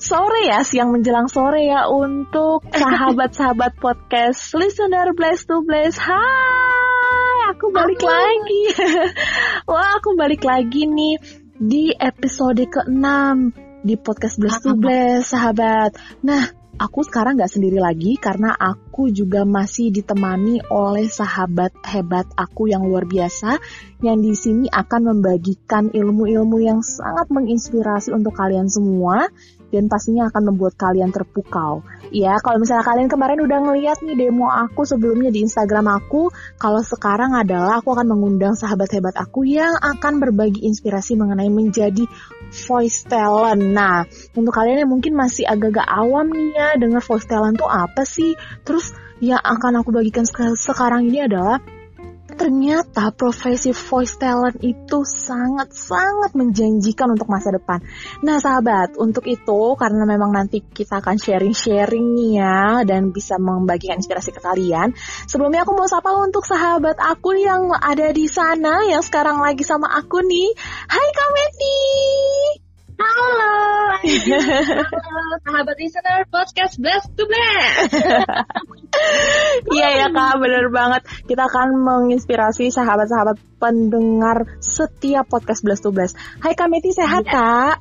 sore ya, siang menjelang sore ya untuk sahabat-sahabat podcast listener Bless to Bless. Hai, aku balik Halo. lagi. Wah, aku balik lagi nih di episode ke-6 di podcast Bless to Bless, sahabat. Nah, aku sekarang nggak sendiri lagi karena aku juga masih ditemani oleh sahabat hebat aku yang luar biasa yang di sini akan membagikan ilmu-ilmu yang sangat menginspirasi untuk kalian semua dan pastinya akan membuat kalian terpukau. Ya, kalau misalnya kalian kemarin udah ngeliat nih demo aku sebelumnya di Instagram aku, kalau sekarang adalah aku akan mengundang sahabat hebat aku yang akan berbagi inspirasi mengenai menjadi voice talent. Nah, untuk kalian yang mungkin masih agak-agak awam nih ya dengar voice talent tuh apa sih? Terus yang akan aku bagikan sekarang ini adalah ternyata profesi voice talent itu sangat-sangat menjanjikan untuk masa depan. Nah sahabat, untuk itu karena memang nanti kita akan sharing-sharing nih ya dan bisa membagikan inspirasi ke kalian. Sebelumnya aku mau sapa untuk sahabat aku yang ada di sana yang sekarang lagi sama aku nih. Hai Kak Meti! Halo, halo sahabat listener podcast Blast to Blast. Iya ya kak, bener banget. Kita akan menginspirasi sahabat-sahabat pendengar setiap podcast Blast to Blast. Hai Kak Meti, sehat ya. kak?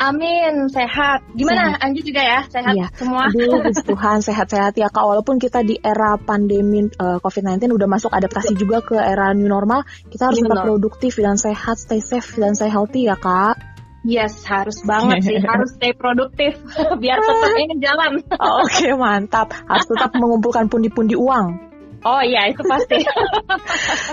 Amin, sehat. Gimana? Sehat. Anju juga ya, sehat iya. semua. Aduh, Tuhan sehat-sehat ya kak. Walaupun kita di era pandemi uh, COVID-19 udah masuk adaptasi juga ke era new normal, kita harus tetap produktif dan sehat, stay safe dan stay healthy ya kak. Yes, harus banget sih, harus stay produktif biar tetap ini jalan. Oke, okay, mantap. Harus tetap mengumpulkan pundi-pundi uang. Oh iya, itu pasti.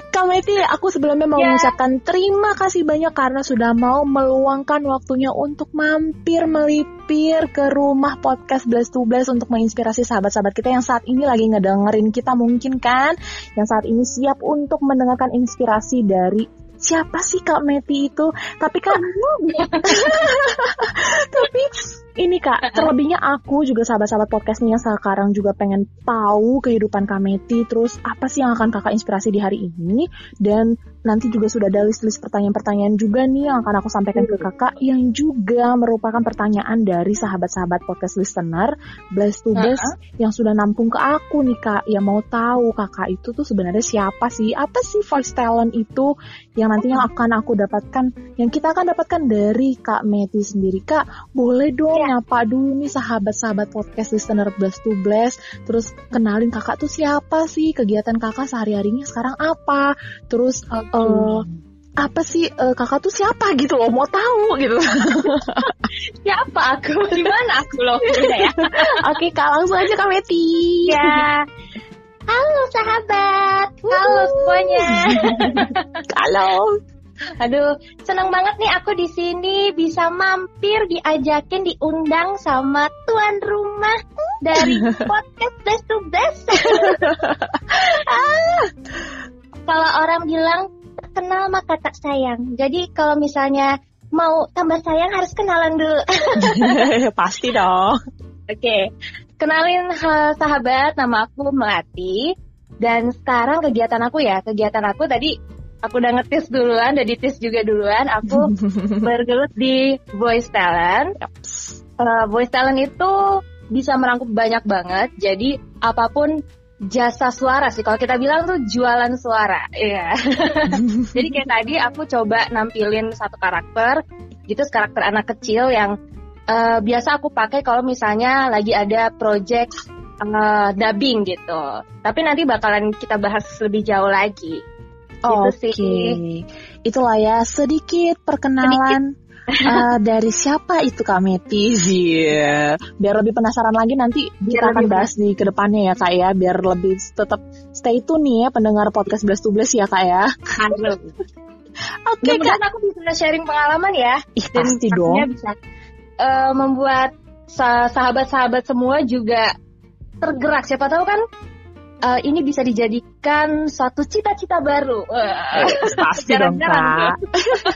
Kak Meti, aku sebelumnya mau yeah. mengucapkan terima kasih banyak karena sudah mau meluangkan waktunya untuk mampir melipir ke rumah podcast Blast to Blast untuk menginspirasi sahabat-sahabat kita yang saat ini lagi ngedengerin kita mungkin kan, yang saat ini siap untuk mendengarkan inspirasi dari siapa sih Kak Meti itu? Tapi kan tapi ini Kak, terlebihnya aku juga sahabat-sahabat podcast nih yang sekarang juga pengen tahu kehidupan Kak Meti, terus apa sih yang akan Kakak inspirasi di hari ini dan nanti juga sudah ada list-list pertanyaan-pertanyaan juga nih yang akan aku sampaikan ke Kakak yang juga merupakan pertanyaan dari sahabat-sahabat podcast listener Blast to Blast uh -huh. yang sudah nampung ke aku nih Kak, yang mau tahu Kakak itu tuh sebenarnya siapa sih? Apa sih voice talent itu yang nantinya akan aku dapatkan yang kita akan dapatkan dari Kak Meti sendiri. Kak, boleh dong. Nyapa dulu nih sahabat-sahabat podcast listener Blast to Blast. Terus kenalin kakak tuh siapa sih? Kegiatan kakak sehari-harinya sekarang apa? Terus okay. uh, apa sih uh, kakak tuh siapa gitu loh mau tahu gitu siapa aku gimana aku loh ya oke kak langsung aja kak Meti ya Halo sahabat, halo semuanya. Halo. Aduh, senang banget nih aku di sini bisa mampir diajakin diundang sama tuan rumah dari podcast Best to Best. ah. Kalau orang bilang kenal maka tak sayang. Jadi kalau misalnya mau tambah sayang harus kenalan dulu. Pasti dong. Oke, okay. Kenalin sahabat, nama aku Melati. Dan sekarang kegiatan aku ya, kegiatan aku tadi aku udah ngetis duluan, udah ditis juga duluan. Aku bergelut di voice talent. Uh, voice talent itu bisa merangkup banyak banget. Jadi apa pun jasa suara sih. Kalau kita bilang tuh jualan suara, ya. Yeah. Jadi kayak tadi aku coba nampilin satu karakter, gitu karakter anak kecil yang uh, biasa aku pakai kalau misalnya lagi ada project uh, dubbing gitu. Tapi nanti bakalan kita bahas lebih jauh lagi. Gitu Oke, okay. itulah ya sedikit perkenalan. Sedikit. uh, dari siapa itu Kak Meti sih? Yeah. Biar lebih penasaran lagi nanti kita akan bahas di ke depannya ya Kak ya. Biar lebih tetap stay tune nih ya pendengar podcast Blast to Blast ya Kak ya. Oke okay, Kak. aku bisa sharing pengalaman ya. Ih, pasti dong. Bisa uh, membuat sahabat-sahabat semua juga tergerak. Siapa tahu kan uh, ini bisa dijadikan suatu cita-cita baru. Uh, pasti dong kak.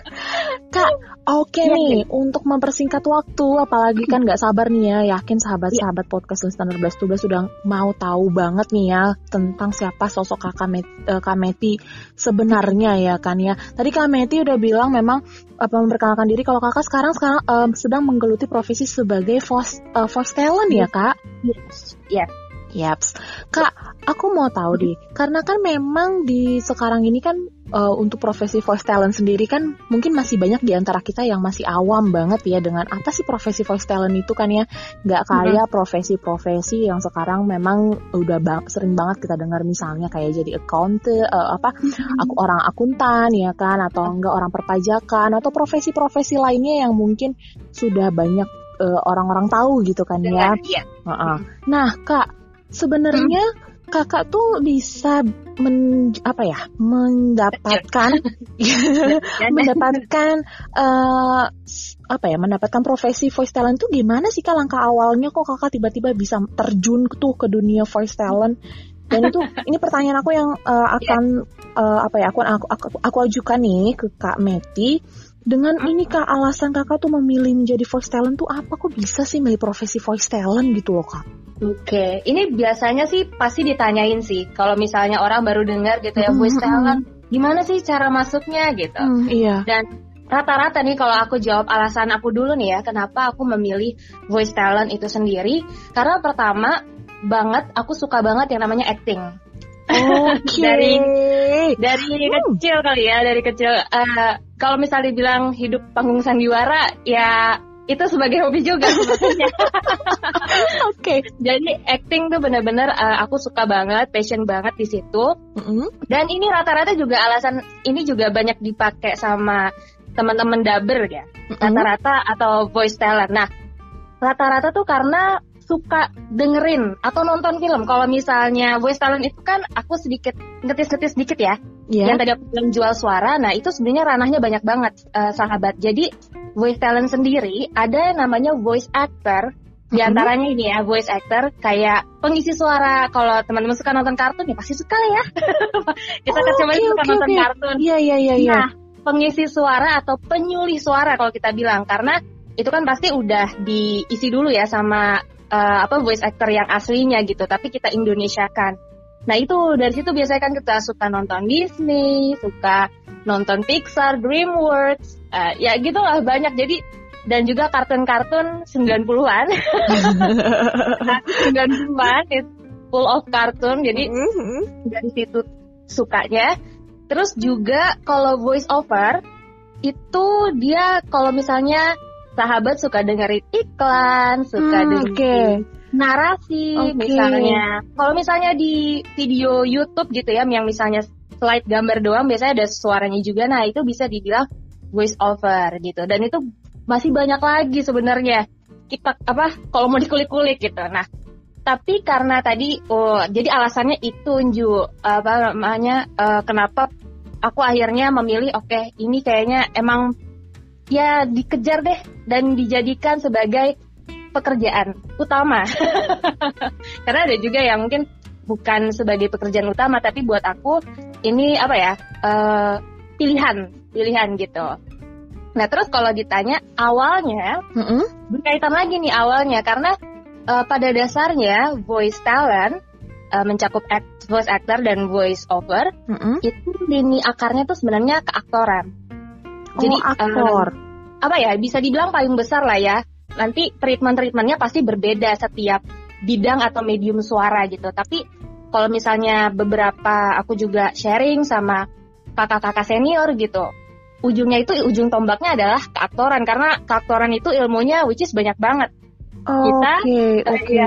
kak, oke okay ya, nih ya. untuk mempersingkat waktu, apalagi kan nggak sabar nih ya, yakin sahabat-sahabat ya. podcast Listener Blast Tuba sudah mau tahu banget nih ya tentang siapa sosok kakak Met, uh, Kak Meti sebenarnya ya kan ya. Tadi Kak Meti udah bilang memang apa memperkenalkan diri kalau kakak sekarang sekarang uh, sedang menggeluti profesi sebagai voice uh, voice talent ya kak? Yes, yes. Yaps, kak, aku mau tahu deh, karena kan memang di sekarang ini kan uh, untuk profesi voice talent sendiri kan mungkin masih banyak di antara kita yang masih awam banget ya dengan apa sih profesi voice talent itu kan ya, nggak kayak profesi-profesi yang sekarang memang udah bang sering banget kita dengar misalnya kayak jadi account, uh, apa, aku orang akuntan ya kan, atau enggak orang perpajakan atau profesi-profesi lainnya yang mungkin sudah banyak orang-orang uh, tahu gitu kan ya. Iya. Uh -uh. Nah kak sebenarnya hmm. kakak tuh bisa men, apa ya mendapatkan mendapatkan uh, apa ya mendapatkan profesi voice talent tuh gimana sih kak? Langkah awalnya kok kakak tiba-tiba bisa terjun tuh ke dunia voice talent? Dan itu ini pertanyaan aku yang uh, akan uh, apa ya aku, aku aku aku ajukan nih ke kak Meti dengan ini kak alasan kakak tuh memilih menjadi voice talent tuh apa kok bisa sih milih profesi voice talent gitu loh kak Oke, okay. ini biasanya sih pasti ditanyain sih. Kalau misalnya orang baru dengar gitu ya, voice talent, gimana sih cara masuknya gitu. Mm, iya. Dan rata-rata nih kalau aku jawab alasan aku dulu nih ya, kenapa aku memilih voice talent itu sendiri? Karena pertama banget, aku suka banget yang namanya acting. Okay. dari dari uh. kecil kali ya, dari kecil. Uh, kalau misalnya dibilang hidup panggung sandiwara, ya itu sebagai hobi juga sebenarnya. Oke. okay. Jadi acting tuh benar-benar uh, aku suka banget, passion banget di situ. Mm -hmm. Dan ini rata-rata juga alasan ini juga banyak dipakai sama teman-teman daber ya. Rata-rata mm -hmm. atau voice talent. Nah, rata-rata tuh karena suka dengerin atau nonton film. Kalau misalnya voice talent itu kan aku sedikit ngetis-ngetis sedikit ya. Yeah. Yang tadi aku bilang jual suara, nah itu sebenarnya ranahnya banyak banget uh, sahabat. Jadi voice talent sendiri ada namanya voice actor di mm-hmm. antaranya ini ya voice actor kayak pengisi suara kalau teman-teman suka nonton kartun ya pasti suka ya kita kan oh, okay, suka okay, nonton okay. kartun iya iya iya iya nah pengisi suara atau penyulih suara kalau kita bilang karena itu kan pasti udah diisi dulu ya sama uh, apa voice actor yang aslinya gitu tapi kita Indonesia kan nah itu dari situ biasanya kan kita suka nonton Disney suka nonton Pixar, DreamWorks, uh, ya gitulah banyak. Jadi dan juga kartun-kartun 90-an. 90-an it's full of kartun jadi mm-hmm. dari situ sukanya. Terus juga kalau voice over itu dia kalau misalnya sahabat suka dengerin iklan, suka hmm, dengerin okay. narasi okay. misalnya. Kalau misalnya di video YouTube gitu ya yang misalnya slide gambar doang biasanya ada suaranya juga nah itu bisa dibilang voice over gitu dan itu masih banyak lagi sebenarnya kita apa kalau mau dikulik-kulik gitu nah tapi karena tadi oh jadi alasannya itu Ju apa namanya uh, kenapa aku akhirnya memilih oke okay, ini kayaknya emang ya dikejar deh dan dijadikan sebagai pekerjaan utama karena ada juga yang mungkin bukan sebagai pekerjaan utama tapi buat aku ini apa ya uh, pilihan pilihan gitu. Nah terus kalau ditanya awalnya mm -hmm. berkaitan lagi nih awalnya karena uh, pada dasarnya voice talent uh, mencakup act, voice actor dan voice over mm -hmm. itu lini akarnya tuh sebenarnya keaktoran. Oh, Jadi aktor. Uh, apa ya bisa dibilang paling besar lah ya. Nanti treatment treatmentnya pasti berbeda setiap bidang atau medium suara gitu. Tapi kalau misalnya beberapa aku juga sharing sama kakak-kakak senior gitu, ujungnya itu ujung tombaknya adalah keaktoran karena keaktoran itu ilmunya which is banyak banget. Oh, Kita oke. Okay, okay.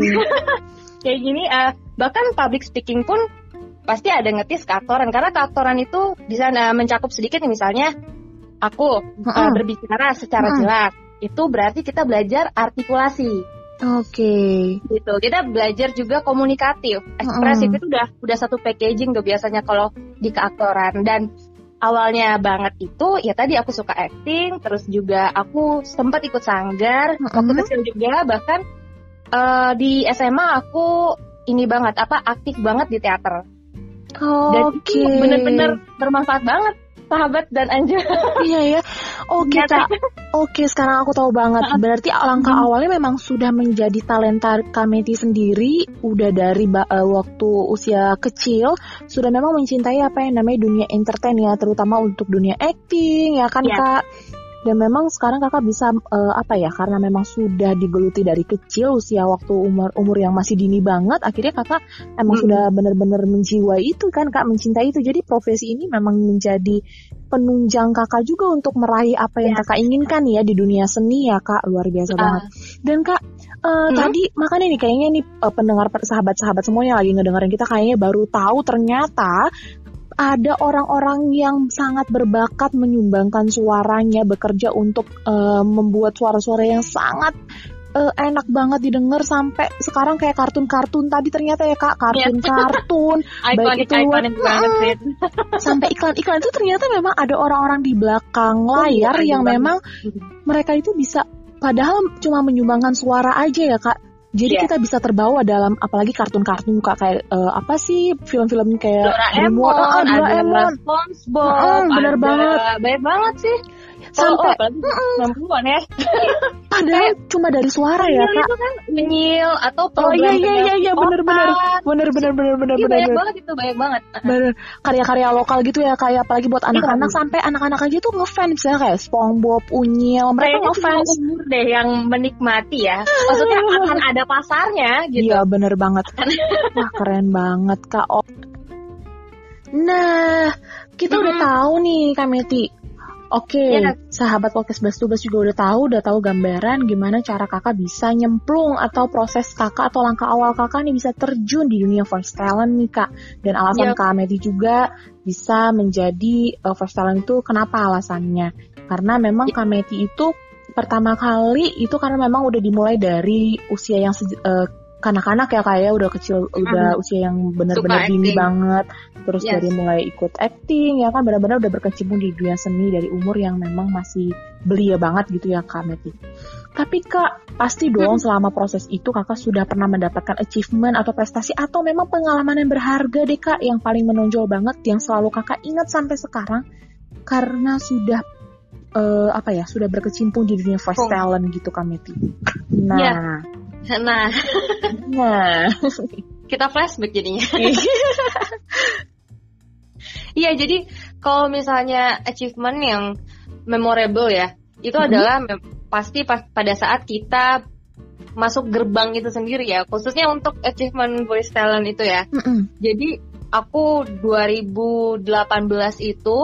kayak gini uh, bahkan public speaking pun pasti ada ngetis keaktoran karena keaktoran itu bisa uh, mencakup sedikit misalnya aku uh, berbicara secara jelas itu berarti kita belajar artikulasi Oke. Okay. Gitu. Kita belajar juga komunikatif. Ekspresif mm. itu udah udah satu packaging tuh biasanya kalau di keaktoran dan awalnya banget itu ya tadi aku suka acting, terus juga aku sempat ikut sanggar mm. waktu kecil juga bahkan uh, di SMA aku ini banget apa aktif banget di teater. Oh, Dan itu bener-bener bermanfaat banget sahabat dan Anja. Iya ya. Oke Nyata. kak. Oke sekarang aku tahu banget. Berarti langkah awalnya memang sudah menjadi talenta Kameti sendiri. Udah dari eh, waktu usia kecil sudah memang mencintai apa yang namanya dunia entertain ya, terutama untuk dunia acting ya kan Iya. kak. Dan memang sekarang kakak bisa eh, apa ya? Karena memang sudah digeluti dari kecil usia waktu umur umur yang masih dini banget. Akhirnya kakak emang Mm. sudah benar-benar menjiwai itu kan kak, mencintai itu. Jadi profesi ini memang menjadi penunjang kakak juga untuk meraih apa yang Ya. kakak inginkan ya di dunia seni ya kak luar biasa Ah. banget dan kak eh, Hmm? tadi makanya nih kayaknya nih eh, pendengar sahabat-sahabat semuanya lagi ngedengerin kita kayaknya baru tahu ternyata ada orang-orang yang sangat berbakat menyumbangkan suaranya bekerja untuk eh, membuat suara-suara yang sangat eh, enak banget didengar sampai sekarang kayak kartun-kartun tadi ternyata ya kak. Kartun-kartun. Ikonik itu luar- sih. sampai iklan-iklan itu ternyata memang ada orang-orang di belakang Oh, layar iya, yang iya memang mereka itu bisa padahal cuma menyumbangkan suara aja ya kak jadi Iya. kita bisa terbawa dalam apalagi kartun-kartun kak kayak eh, apa sih film-film kayak Doraemon, ada Doraemon SpongeBob, bener ada banget. banyak banget sih. Sampai oh, apalagi 90-an ya. padahal cuma dari suara ya Nyil kak itu kan menyil atau oh iya program iya iya iya bener-bener bener-bener bener-bener Iya banyak bener banget itu, banyak banget. Bener. karya-karya lokal gitu ya kayak apalagi buat anak-anak Iya. sampai anak-anak aja tuh ngefans misalnya kayak SpongeBob, Unyil mereka Kayaknya ngefans umur deh yang menikmati ya. Maksudnya akan ada pasarnya gitu. Iya bener banget. Wah keren banget kak. Oh. Nah kita udah Mm-mm. tahu nih Kak Oke, Iya. sahabat podcast Bas Tugas juga udah tahu, udah tahu gambaran gimana cara kakak bisa nyemplung atau proses kakak atau langkah awal kakak nih bisa terjun di dunia voice talent nih kak. Dan alasan Yap. Kak Meti juga bisa menjadi uh, voice talent itu kenapa alasannya? Karena memang Kak Meti itu pertama kali itu karena memang udah dimulai dari usia yang uh, kanak-kanak ya kayak udah kecil udah usia yang benar-benar dini banget terus Yes. dari mulai ikut acting ya kan benar-benar udah berkecimpung di dunia seni dari umur yang memang masih belia banget gitu ya Kak Meti. Tapi Kak, pasti dong selama proses itu Kakak sudah pernah mendapatkan achievement atau prestasi atau memang pengalaman yang berharga deh Kak yang paling menonjol banget yang selalu Kakak ingat sampai sekarang karena sudah eh, apa ya, sudah berkecimpung di dunia voice Oh. talent gitu Kak Meti. Nah, Iya. Nah, nah. kita flashback jadinya. Iya, jadi kalau misalnya achievement yang memorable ya, itu Mhm. adalah pasti pas pada saat kita masuk gerbang itu sendiri ya, khususnya untuk achievement voice talent itu ya. Mm-mm. Jadi aku 2018 itu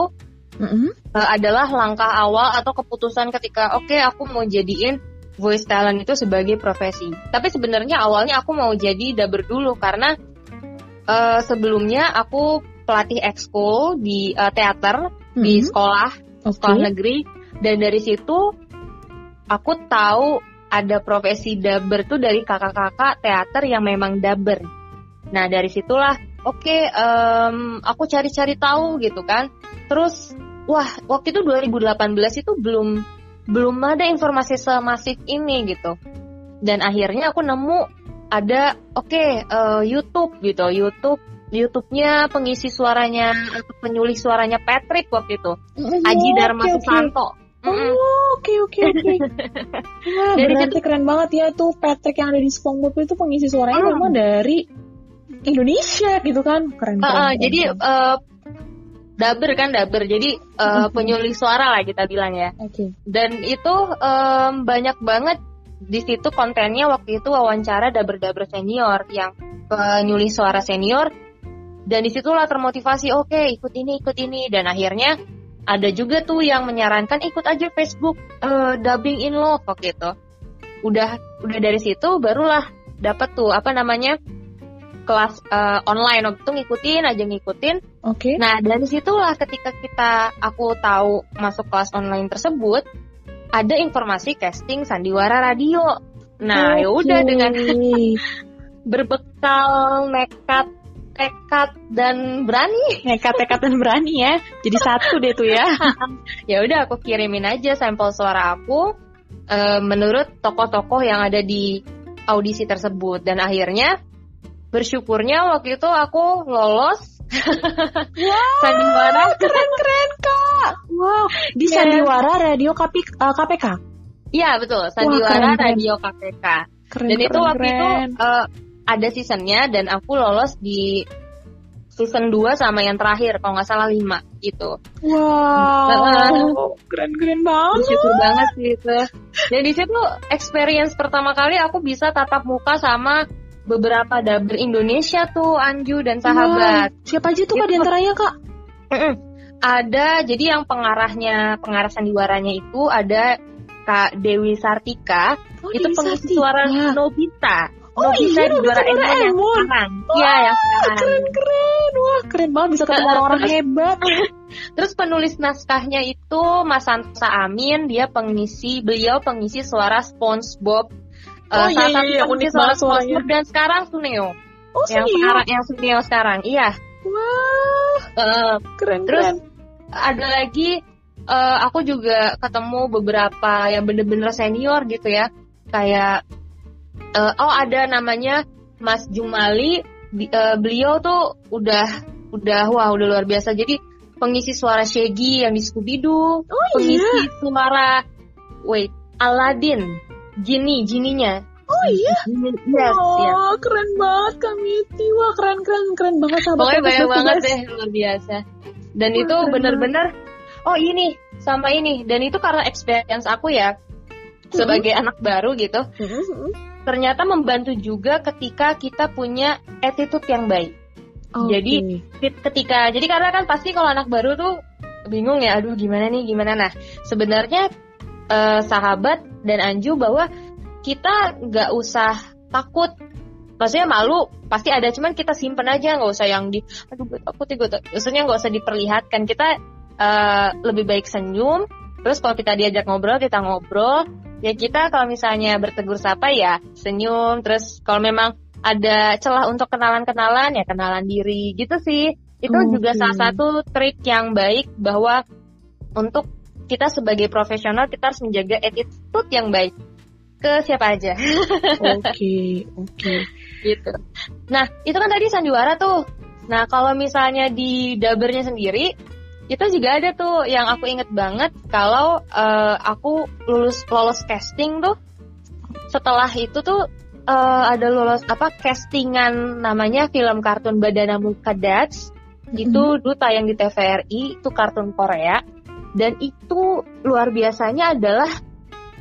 eh, adalah langkah awal atau keputusan ketika oke aku mau jadiin voice talent itu sebagai profesi. Tapi sebenarnya awalnya aku mau jadi dubber dulu karena eh, sebelumnya aku pelatih ekskul di eh, teater di Mm-mm. sekolah Oke. sekolah negeri dan dari situ aku tahu ada profesi dubber tuh dari kakak-kakak teater yang memang dubber. Nah dari situlah oke em, aku cari-cari tahu gitu kan. Terus wah waktu itu 2018 itu belum belum ada informasi semasif ini gitu. Dan akhirnya aku nemu ada oke eh, YouTube gitu YouTube YouTube-nya pengisi suaranya atau penyulih suaranya Patrick waktu itu. Mm-mm. Aji Dharma oke. Susanto. Mm-mm. Oh, oke oke oke. Dari berarti keren banget ya tuh Patrick yang ada di SpongeBob itu pengisi suaranya Hmm. memang dari Indonesia gitu kan. Keren Uh, keren. uh, keren, jadi keren. uh, dubber kan dubber, jadi uh, Mhm. penyulih suara lah kita bilang ya. Oke. Dan itu um, banyak banget di situ kontennya waktu itu wawancara dubber-dubber senior yang penyulih suara senior. Dan di situlah termotivasi, oke ikut ini ikut ini dan akhirnya ada juga tuh yang menyarankan ikut aja Facebook uh, dubbing in love waktu itu. Udah udah dari situ barulah dapat tuh apa namanya kelas uh, online waktu itu ngikutin aja ngikutin Oke. Nah dari situlah ketika kita aku tahu masuk kelas online tersebut ada informasi casting sandiwara radio. Nah ya udah Oke. dengan berbekal nekat tekad dan berani nekat nekat dan berani ya. Jadi satu deh tuh ya. ya udah aku kirimin aja sampel suara aku eh, menurut tokoh-tokoh yang ada di audisi tersebut dan akhirnya bersyukurnya waktu itu aku lolos Wow, sandiwara keren keren kak. Wow, di Iya. Sandiwara Radio KP, uh, KPK. Iya betul sandiwara keren, keren. radio KPK Keren dan itu keren, waktu itu keren. eh, ada seasonnya dan aku lolos di season 2 sama yang terakhir kalau nggak salah 5 gitu Wow, keren keren banget. bersyukur banget sih itu dan di situ experience pertama kali aku bisa tatap muka sama beberapa dubber Indonesia tuh Anju dan sahabat Wow, Siapa aja tuh kak di antaranya kak? Mm-mm. ada jadi yang pengarahnya pengarah sandiwaranya itu ada Kak Dewi Sartika Oh, itu Dewi pengisi Sartika. suara Nobita Oh Nobita iya, di Nobita Doraemon yang Doraemon. sekarang iya yang sekarang Keren keren. Wah keren banget bisa ketemu orang-orang hebat. Terus penulis naskahnya itu Mas Santosa Amin, dia pengisi beliau pengisi suara SpongeBob. Oh, iya, salah iya, satu iya, unik suara suaranya. Dan sekarang Suneo. Oh yang serius? sekarang yang Suneo sekarang. Iya. Wah Eh, keren Terus keren. ada lagi eh, aku juga ketemu beberapa yang bener-bener senior gitu ya. Kayak eh, oh ada namanya Mas Jumali, Di- eh, beliau tuh udah udah wah udah luar biasa. Jadi pengisi suara Shaggy yang di Scooby Doo, Oh iya. pengisi suara wait Aladdin, Genie, Gininya. Oh iya. Yes, yes. Oh keren banget Kak Miti. Wah keren keren keren banget sahabat. Pokoknya banyak banget deh luar biasa. Dan Wah, itu keren bener-bener oh ini sama ini dan itu karena experience aku ya sebagai anak baru gitu. Mhm. Ternyata membantu juga ketika kita punya attitude yang baik. Oke. Jadi, Ketika jadi karena kan pasti kalau anak baru tuh bingung ya, aduh gimana nih gimana nah. Sebenarnya eh, sahabat dan Anju bahwa kita nggak usah takut. Maksudnya malu pasti ada cuman kita simpen aja nggak usah yang di aduh gue takut gue takut. maksudnya nggak usah diperlihatkan. Kita eh, lebih baik senyum terus kalau kita diajak ngobrol kita ngobrol. Ya kita kalau misalnya bertegur sapa ya senyum. Terus kalau memang ada celah untuk kenalan-kenalan ya kenalan diri. Gitu sih. Itu juga Oke. salah satu trik yang baik bahwa untuk kita sebagai profesional kita harus menjaga attitude yang baik ke siapa aja Oke, oke. gitu. Nah, itu kan tadi sandiwara tuh. Nah, kalau misalnya di dabernya sendiri, itu juga ada tuh yang aku inget banget kalau eh, aku lulus lolos casting tuh. Setelah itu tuh eh, ada lolos apa castingan namanya film kartun Badana Muka Dats. Itu dulu tayang di TVRI, itu kartun Korea. Dan itu luar biasanya adalah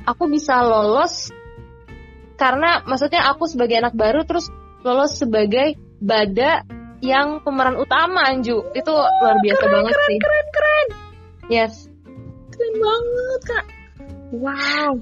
aku bisa lolos karena maksudnya aku sebagai anak baru terus lolos sebagai bada yang pemeran utama Anju itu luar biasa keren, banget keren, sih keren, keren. yes Keren banget, Kak. Wow.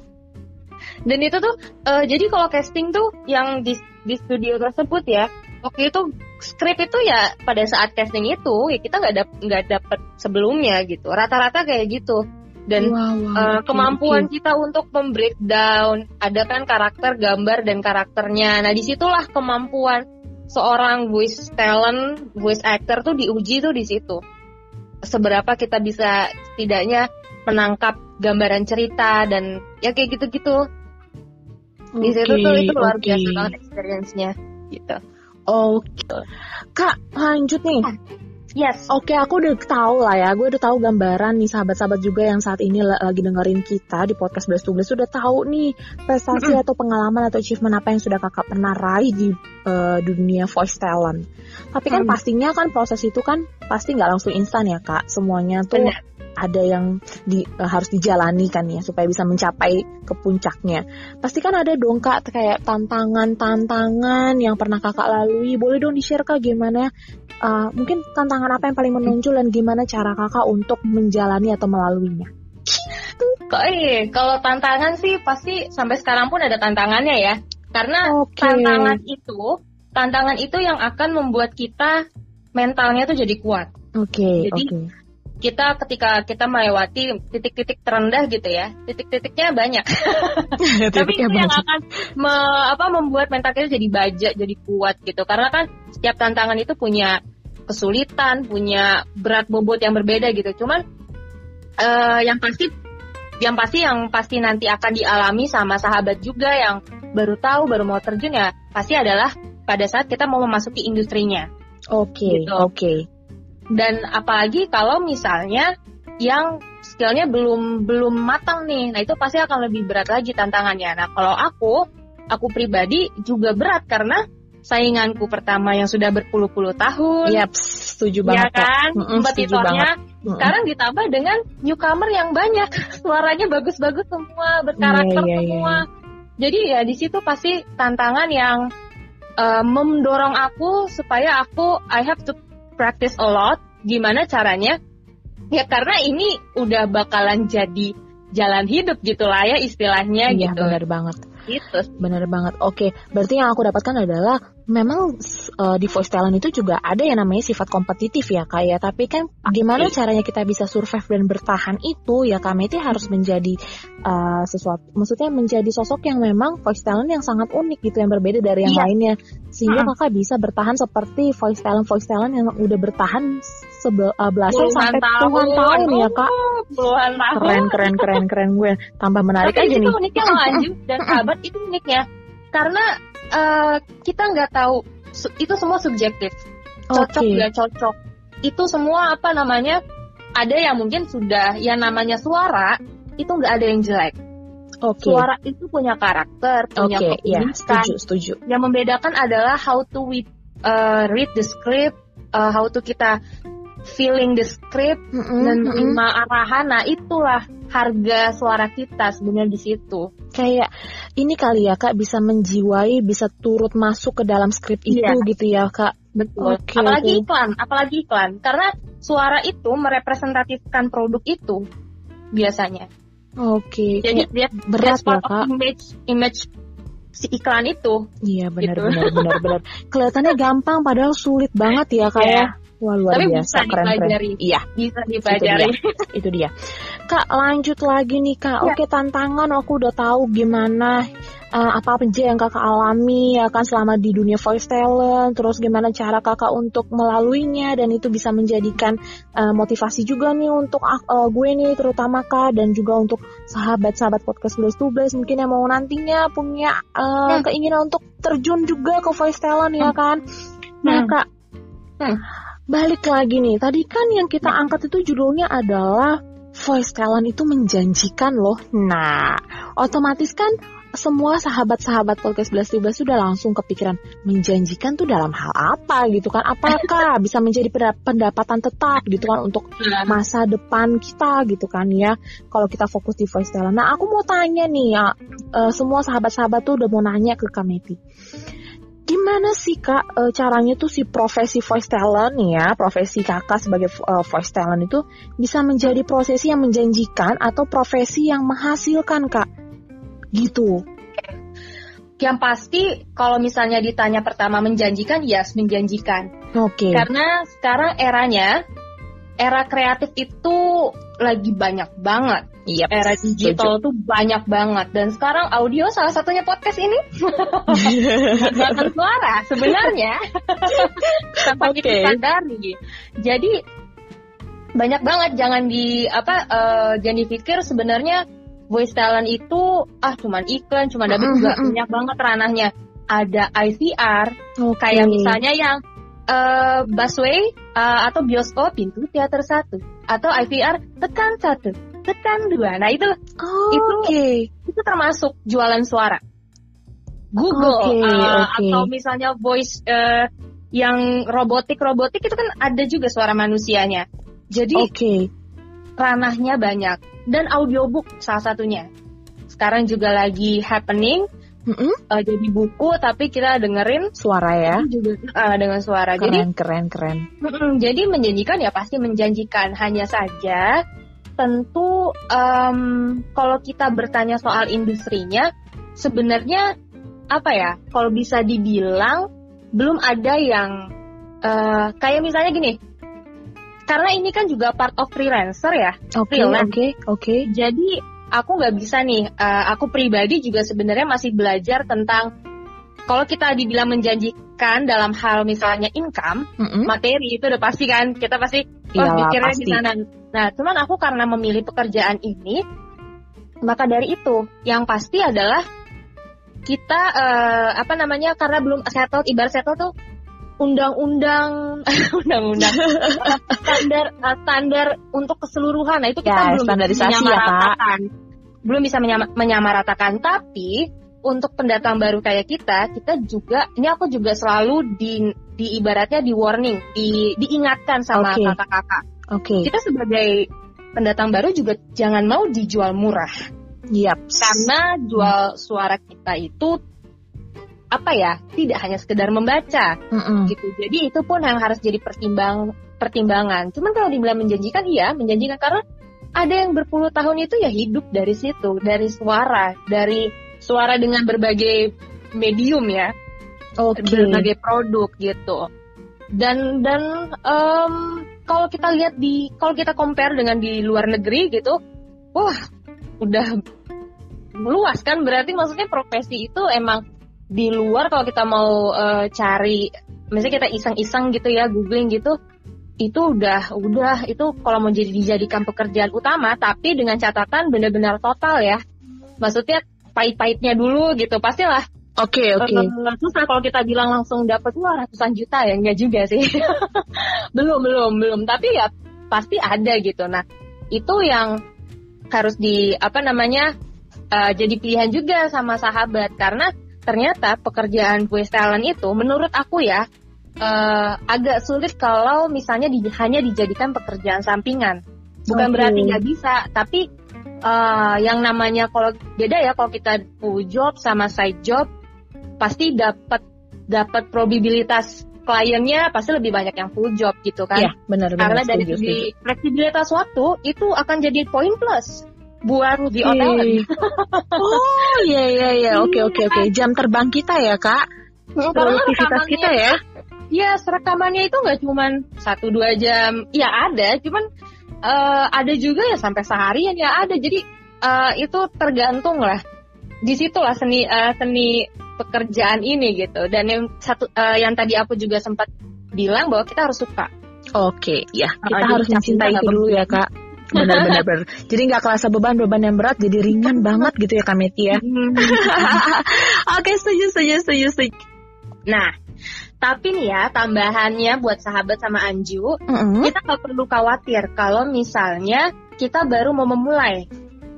dan itu tuh eh, jadi kalau casting tuh yang di di studio tersebut ya waktu itu skrip itu ya pada saat casting itu ya kita nggak dap nggak dapet sebelumnya gitu. Rata-rata kayak gitu. Dan wow, wow, oke, kemampuan oke. kita untuk membreakdown ada kan karakter gambar dan karakternya. Nah di situlah kemampuan seorang voice talent voice actor tuh diuji tuh di situ. Seberapa kita bisa setidaknya menangkap gambaran cerita dan ya kayak gitu-gitu. Di situ tuh itu luar oke. biasa banget experience-nya gitu Oke. Kak, lanjut nih. yes Oke, aku udah tahu lah ya. Gue udah tahu gambaran nih sahabat-sahabat juga yang saat ini la- lagi dengerin kita di podcast Blast to Blast udah tahu nih prestasi atau pengalaman atau achievement apa yang sudah kakak pernah raih di eh, dunia voice talent. Tapi kan Hmm. pastinya kan proses itu kan pasti nggak langsung instan ya kak. Semuanya tuh Benar. Ada yang di, eh, harus dijalani kan ya supaya bisa mencapai ke puncaknya. Pasti kan ada dong kak kayak tantangan-tantangan yang pernah kakak lalui. Boleh dong di-share kak gimana? eh, mungkin tantangan apa yang paling menonjol dan gimana cara kakak untuk menjalani atau melaluinya? Kok kalau tantangan sih pasti sampai sekarang pun ada tantangannya ya. Karena Oke. tantangan itu, tantangan itu yang akan membuat kita mentalnya tuh jadi kuat. Oke, Jadi, oke. Kita ketika kita melewati titik-titik terendah gitu ya, titik-titiknya banyak. Tapi itu yang akan me- apa membuat mental kita jadi baja, jadi kuat gitu. Karena kan setiap tantangan itu punya kesulitan, punya berat bobot yang berbeda gitu. Cuman eh, yang pasti yang pasti yang pasti nanti akan dialami sama sahabat juga yang baru tahu, baru mau terjun ya, pasti adalah pada saat kita mau memasuki industrinya. Oke, Gitu. oke. Dan apalagi kalau misalnya yang skillnya belum belum matang nih, nah itu pasti akan lebih berat lagi tantangannya. Nah kalau aku, aku pribadi juga berat karena sainganku pertama yang sudah berpuluh-puluh tahun, Yap, setuju ya banget Kak. kan, kompetitornya. Mm-mm. Sekarang ditambah dengan newcomer yang banyak, suaranya bagus-bagus semua, berkarakter Iya, iya, iya, semua. Jadi ya di situ pasti tantangan yang uh, mendorong aku supaya aku I have to practice a lot. Gimana caranya? Ya karena ini udah bakalan jadi jalan hidup gitu lah ya istilahnya Iya, gitu. benar banget. Gitu. Bener banget. Oke, berarti yang aku dapatkan adalah memang uh, di voice talent itu juga ada yang namanya sifat kompetitif ya kak ya. Tapi kan gimana caranya kita bisa survive dan bertahan itu ya kak Meti harus menjadi uh, sesuatu, maksudnya menjadi sosok yang memang voice talent yang sangat unik gitu yang berbeda dari yang Iya. lainnya. Sehingga Mm. kakak bisa bertahan seperti voice talent voice talent yang udah bertahan uh, belasan sampai puluhan tahun ya kak. Puluhan tahun. Keren keren keren keren gue. Tambah menarik Tapi aja itu nih. uniknya loh Anju dan sahabat itu uniknya karena eh, kita nggak tahu. Itu semua subjektif. Cocok nggak cocok. Itu semua apa namanya ada yang mungkin sudah yang namanya suara itu nggak ada yang jelek. Oke. suara itu punya karakter punya Oke, ya, setuju, setuju. yang membedakan adalah how to we, uh, read the script uh, how to kita feeling the script dan menerima arahan nah itulah harga suara kita sebenarnya di situ Kayak ini kali ya kak bisa menjiwai, bisa turut masuk ke dalam skrip itu Iya. gitu ya kak. Betul. Oke, apalagi iklan, apalagi iklan. Karena suara itu merepresentatifkan produk itu biasanya. Oke. Jadi kayak dia berat ya kak. image image si iklan itu. Iya benar gitu. benar benar benar. Kelihatannya gampang padahal sulit banget ya kak Iya. Ya. Wah luar Tapi biasa bisa keren keren. dipelajari. Iya Bisa dipelajari. itu dia. Kak lanjut lagi nih kak. Ya. Oke tantangan aku udah tahu gimana eh, apa aja yang kakak alami ya kan selama di dunia voice talent. Terus gimana cara kakak untuk melaluinya dan itu bisa menjadikan eh, motivasi juga nih untuk eh, gue nih terutama kak dan juga untuk sahabat-sahabat podcast Blast to Blast mungkin yang mau nantinya punya eh, Hmm. keinginan untuk terjun juga ke voice talent ya kan. Nah Hmm. kak. Hmm. Balik lagi nih, tadi kan yang kita angkat itu judulnya adalah voice talent itu menjanjikan loh. Nah, otomatis kan semua sahabat-sahabat podcast 11 sudah langsung kepikiran menjanjikan tuh dalam hal apa gitu kan? Apakah bisa menjadi penda- pendapatan tetap gitu kan untuk Nah, masa depan kita gitu kan ya kalau kita fokus di voice talent. Nah aku mau tanya nih ya semua sahabat-sahabat tuh udah mau nanya ke Kameti. Gimana sih kak eh, caranya tuh si profesi voice talent ya profesi kakak sebagai eh, voice talent itu bisa menjadi profesi yang menjanjikan atau profesi yang menghasilkan kak gitu. yang pasti kalau misalnya ditanya pertama menjanjikan, yes menjanjikan. Oke. Karena sekarang eranya era kreatif itu lagi banyak banget. Iya. Era digital tuh banyak banget dan sekarang audio salah satunya podcast ini menggunakan suara sebenarnya tanpa kita Oke. sadari. Jadi banyak banget jangan di apa eh, jangan dipikir sebenarnya voice talent itu ah cuman iklan cuman Mm-mm, juga banyak banget ranahnya. Ada IVR Oke. kayak misalnya yang eh, busway eh, atau bioskop pintu teater satu atau IVR tekan satu tekan dua. Nah itu Oh, itu- Oke. itu termasuk jualan suara. Google Oke, uh, oke. atau misalnya voice uh, yang robotik robotik itu kan ada juga suara manusianya. Jadi Oke. ranahnya banyak dan audiobook salah satunya. Sekarang juga lagi happening Mm-mm. uh, jadi buku tapi kita dengerin Suara ya. juga uh, dengan suara. Jadi Keren keren keren. Mm-mm, jadi menjanjikan ya pasti menjanjikan. Hanya saja tentu em, kalau kita bertanya soal industrinya, sebenarnya apa ya? Kalau bisa dibilang belum ada yang eh, kayak misalnya gini. Karena ini kan juga part of freelancer ya. Oke oke oke. Jadi aku nggak bisa nih. eh, aku pribadi juga sebenarnya masih belajar tentang kalau kita dibilang menjanjikan dalam hal misalnya income Mm-mm. materi itu udah pasti kan kita pasti oh, Iyalah, pikirnya di pasti. sana. Nah, cuman aku karena memilih pekerjaan ini, maka dari itu yang pasti adalah kita uh, apa namanya karena belum settle ibarat settle tuh undang-undang undang-undang. Standar uh, standar untuk keseluruhan. Nah itu kita Ya, belum bisa standarisasi ya, belum bisa menyama- menyamaratakan. Tapi untuk pendatang baru kayak kita kita juga ini aku juga selalu di di ibaratnya di warning di diingatkan sama kakak-kakak Oke. kita sebagai pendatang baru juga jangan mau dijual murah Yap. karena jual suara kita itu apa ya tidak hanya sekedar membaca Mm-mm. gitu jadi itu pun yang harus jadi pertimbang pertimbangan cuman kalau dibilang menjanjikan iya menjanjikan karena ada yang berpuluh tahun itu ya hidup dari situ dari suara dari suara dengan berbagai medium ya Oke. berbagai produk gitu dan dan em, kalau kita lihat di kalau kita compare dengan di luar negeri gitu wah udah luas kan? Berarti maksudnya profesi itu emang di luar kalau kita mau eh, cari misalnya kita iseng-iseng gitu ya googling gitu itu udah udah itu kalau mau jadi dijadikan pekerjaan utama tapi dengan catatan benar-benar total ya. Maksudnya pahit-pahitnya dulu gitu pastilah Oke, oke. Eh, susah kalau kita bilang langsung dapat wah ratusan juta ya? Enggak juga sih. Belum belum belum. Tapi ya pasti ada gitu. Nah itu yang harus di apa namanya eh, jadi pilihan juga sama sahabat. Karena ternyata pekerjaan voice talent itu menurut aku ya eh, agak sulit kalau misalnya di- hanya dijadikan pekerjaan sampingan. Bukan Oke. berarti nggak bisa tapi eh, yang namanya kalau beda ya kalau kita full job sama side job pasti dapat dapat probabilitas kliennya pasti lebih banyak yang full job gitu kan Iya, benar benar. karena dari setuju, segi setuju. fleksibilitas waktu itu akan jadi poin plus buat di hotel Oh, iya iya iya. Oke oke oke. Jam terbang kita ya, Kak. Produktivitas kita ya. Iya, serekamannya itu nggak cuman satu dua jam. Ya ada, cuman eh, ada juga ya sampai seharian ya ada. Jadi eh, itu tergantung lah. Di situlah seni eh, seni pekerjaan ini gitu. Dan yang satu eh, yang tadi aku juga sempat bilang bahwa kita harus suka. Oke, ya. Kita jadi harus mencintai itu dulu ya, Kak. Benar benar benar. Jadi nggak kerasa beban-beban yang berat, jadi ringan banget gitu ya, Kak Meti ya. Oke, setuju, setuju, setuju, setuju. Nah, tapi nih ya tambahannya buat sahabat sama Anju, Mm-mm. kita nggak perlu khawatir kalau misalnya kita baru mau memulai.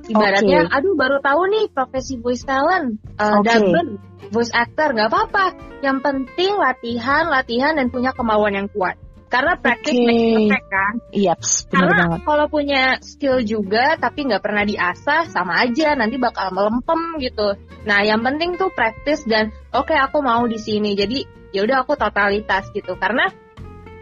Ibaratnya, aduh baru tahu nih profesi voice talent, uh, Oke. dubber, voice actor, nggak apa-apa. Yang penting latihan, latihan dan punya kemauan yang kuat. Karena praktis makes perfect kan. Yaps, benar Karena banget. kalau punya skill juga tapi nggak pernah diasah, sama aja nanti bakal melempem gitu. Nah, yang penting tuh praktis dan oke aku mau di sini. Jadi ya udah aku totalitas gitu. Karena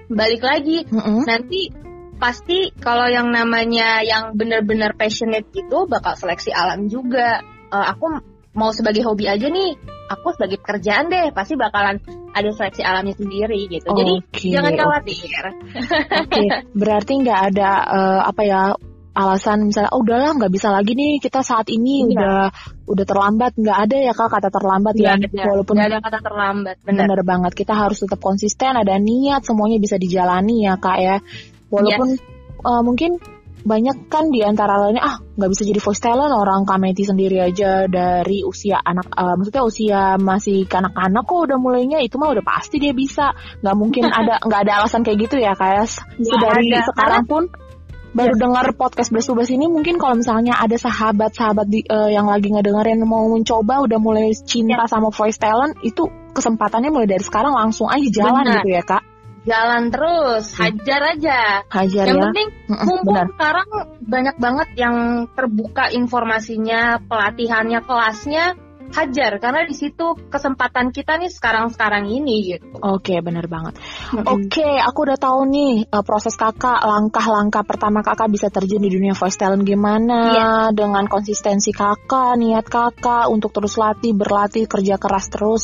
balik lagi Mm-mm. nanti pasti kalau yang namanya yang benar-benar passionate gitu bakal seleksi alam juga. Eh, aku mau sebagai hobi aja nih, aku sebagai pekerjaan deh pasti bakalan ada seleksi alamnya sendiri gitu. Jadi Oke, jangan oke. khawatir. Oke, berarti nggak ada eh, apa ya alasan misalnya, oh udahlah nggak bisa lagi nih kita saat ini Iya. udah udah terlambat, nggak ada ya kak kata terlambat ya, ada, walaupun nggak ada kata terlambat, benar banget kita harus tetap konsisten, ada niat, semuanya bisa dijalani ya kak ya, walaupun eh, mungkin banyak kan di antara lainnya ah nggak bisa jadi voice talent orang Kameti sendiri aja dari usia anak eh, maksudnya usia masih kanak-kanak kok udah mulainya itu mah udah pasti dia bisa. Nggak mungkin ada nggak ada alasan kayak gitu ya kayak dari ada. sekarang pun baru dengar podcast Blast Blast ini mungkin kalau misalnya ada sahabat-sahabat di- eh, yang lagi ngedengerin mau mencoba udah mulai cinta sama voice talent itu kesempatannya mulai dari sekarang langsung aja jalan Benar. gitu ya kak Jalan terus, hajar aja. hajar yang ya penting mumpung benar sekarang banyak banget yang terbuka informasinya, pelatihannya, kelasnya, hajar karena di situ kesempatan kita nih sekarang-sekarang ini gitu. Oke, benar banget. Oke, aku udah tahu nih uh, proses kakak, langkah-langkah pertama kakak bisa terjun di dunia voice talent gimana, Iya. dengan konsistensi kakak, niat kakak untuk terus latih, berlatih, kerja keras terus.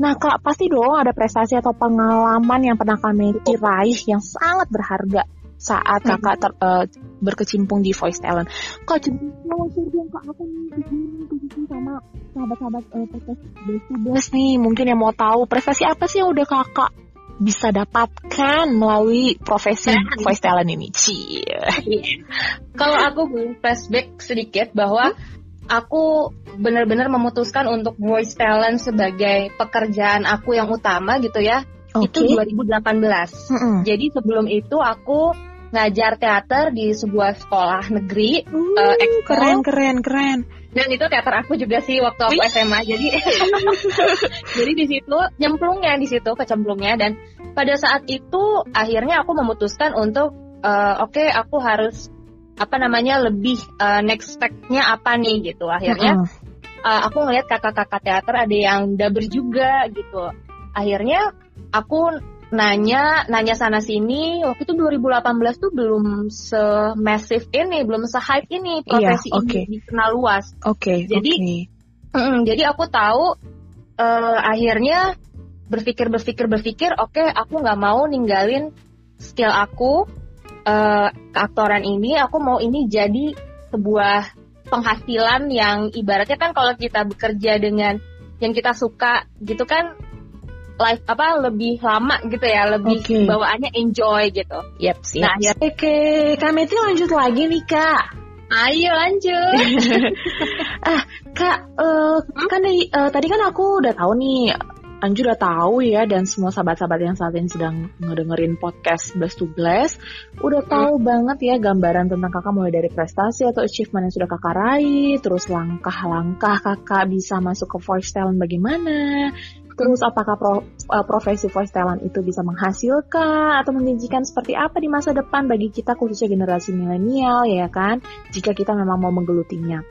Nah, kak pasti dong ada prestasi atau pengalaman yang pernah kami raih yang sangat berharga saat Hmm. kakak ter- uh, berkecimpung di voice talent. Kak, mau share dong kak aku nih sama sahabat-sahabat uh, podcast nih, mungkin yang mau tahu prestasi apa sih yang udah kakak bisa dapatkan melalui profesi voice talent ini. Cie. Kalau aku boleh flashback sedikit bahwa aku benar-benar memutuskan untuk voice talent sebagai pekerjaan aku yang utama gitu ya. Oke. Itu 2018. Mm-mm. Jadi sebelum itu aku ngajar teater di sebuah sekolah negeri Uh, Expo. keren keren keren. dan itu teater aku juga sih waktu aku Wih. SMA. Jadi jadi di situ nyemplungnya di situ kecemplungnya dan pada saat itu akhirnya aku memutuskan untuk eh, oke aku harus apa namanya lebih eh, next step-nya apa nih gitu. Akhirnya Mm-mm. uh, aku ngeliat kakak-kakak teater ada yang dubber juga gitu. Akhirnya aku nanya nanya sana sini waktu itu 2018 tuh belum se-massive ini, belum se-hype ini profesi Iya, oke. ini dikenal luas. Oke. Jadi, oke. Mm, jadi aku tahu uh, akhirnya berpikir berpikir berpikir oke aku nggak mau ninggalin skill aku uh, keaktoran ini aku mau ini jadi sebuah penghasilan yang ibaratnya kan kalau kita bekerja dengan yang kita suka gitu kan life apa lebih lama gitu ya lebih Oke. bawaannya enjoy gitu Yep, siap. Nah, ya- Oke, Kak Meti lanjut lagi nih Kak. ayo lanjut Kak, eh, kan dari- eh, tadi kan aku udah tahu nih, Anju udah tahu ya, dan semua sahabat-sahabat yang saat ini sedang ngedengerin podcast Blast to Blast, udah tahu banget ya gambaran tentang kakak mulai dari prestasi atau achievement yang sudah kakak raih, terus langkah-langkah kakak bisa masuk ke voice talent bagaimana, terus apakah pro- eh, profesi voice talent itu bisa menghasilkan atau menjanjikan seperti apa di masa depan bagi kita khususnya generasi milenial ya kan, jika kita memang mau menggelutinya.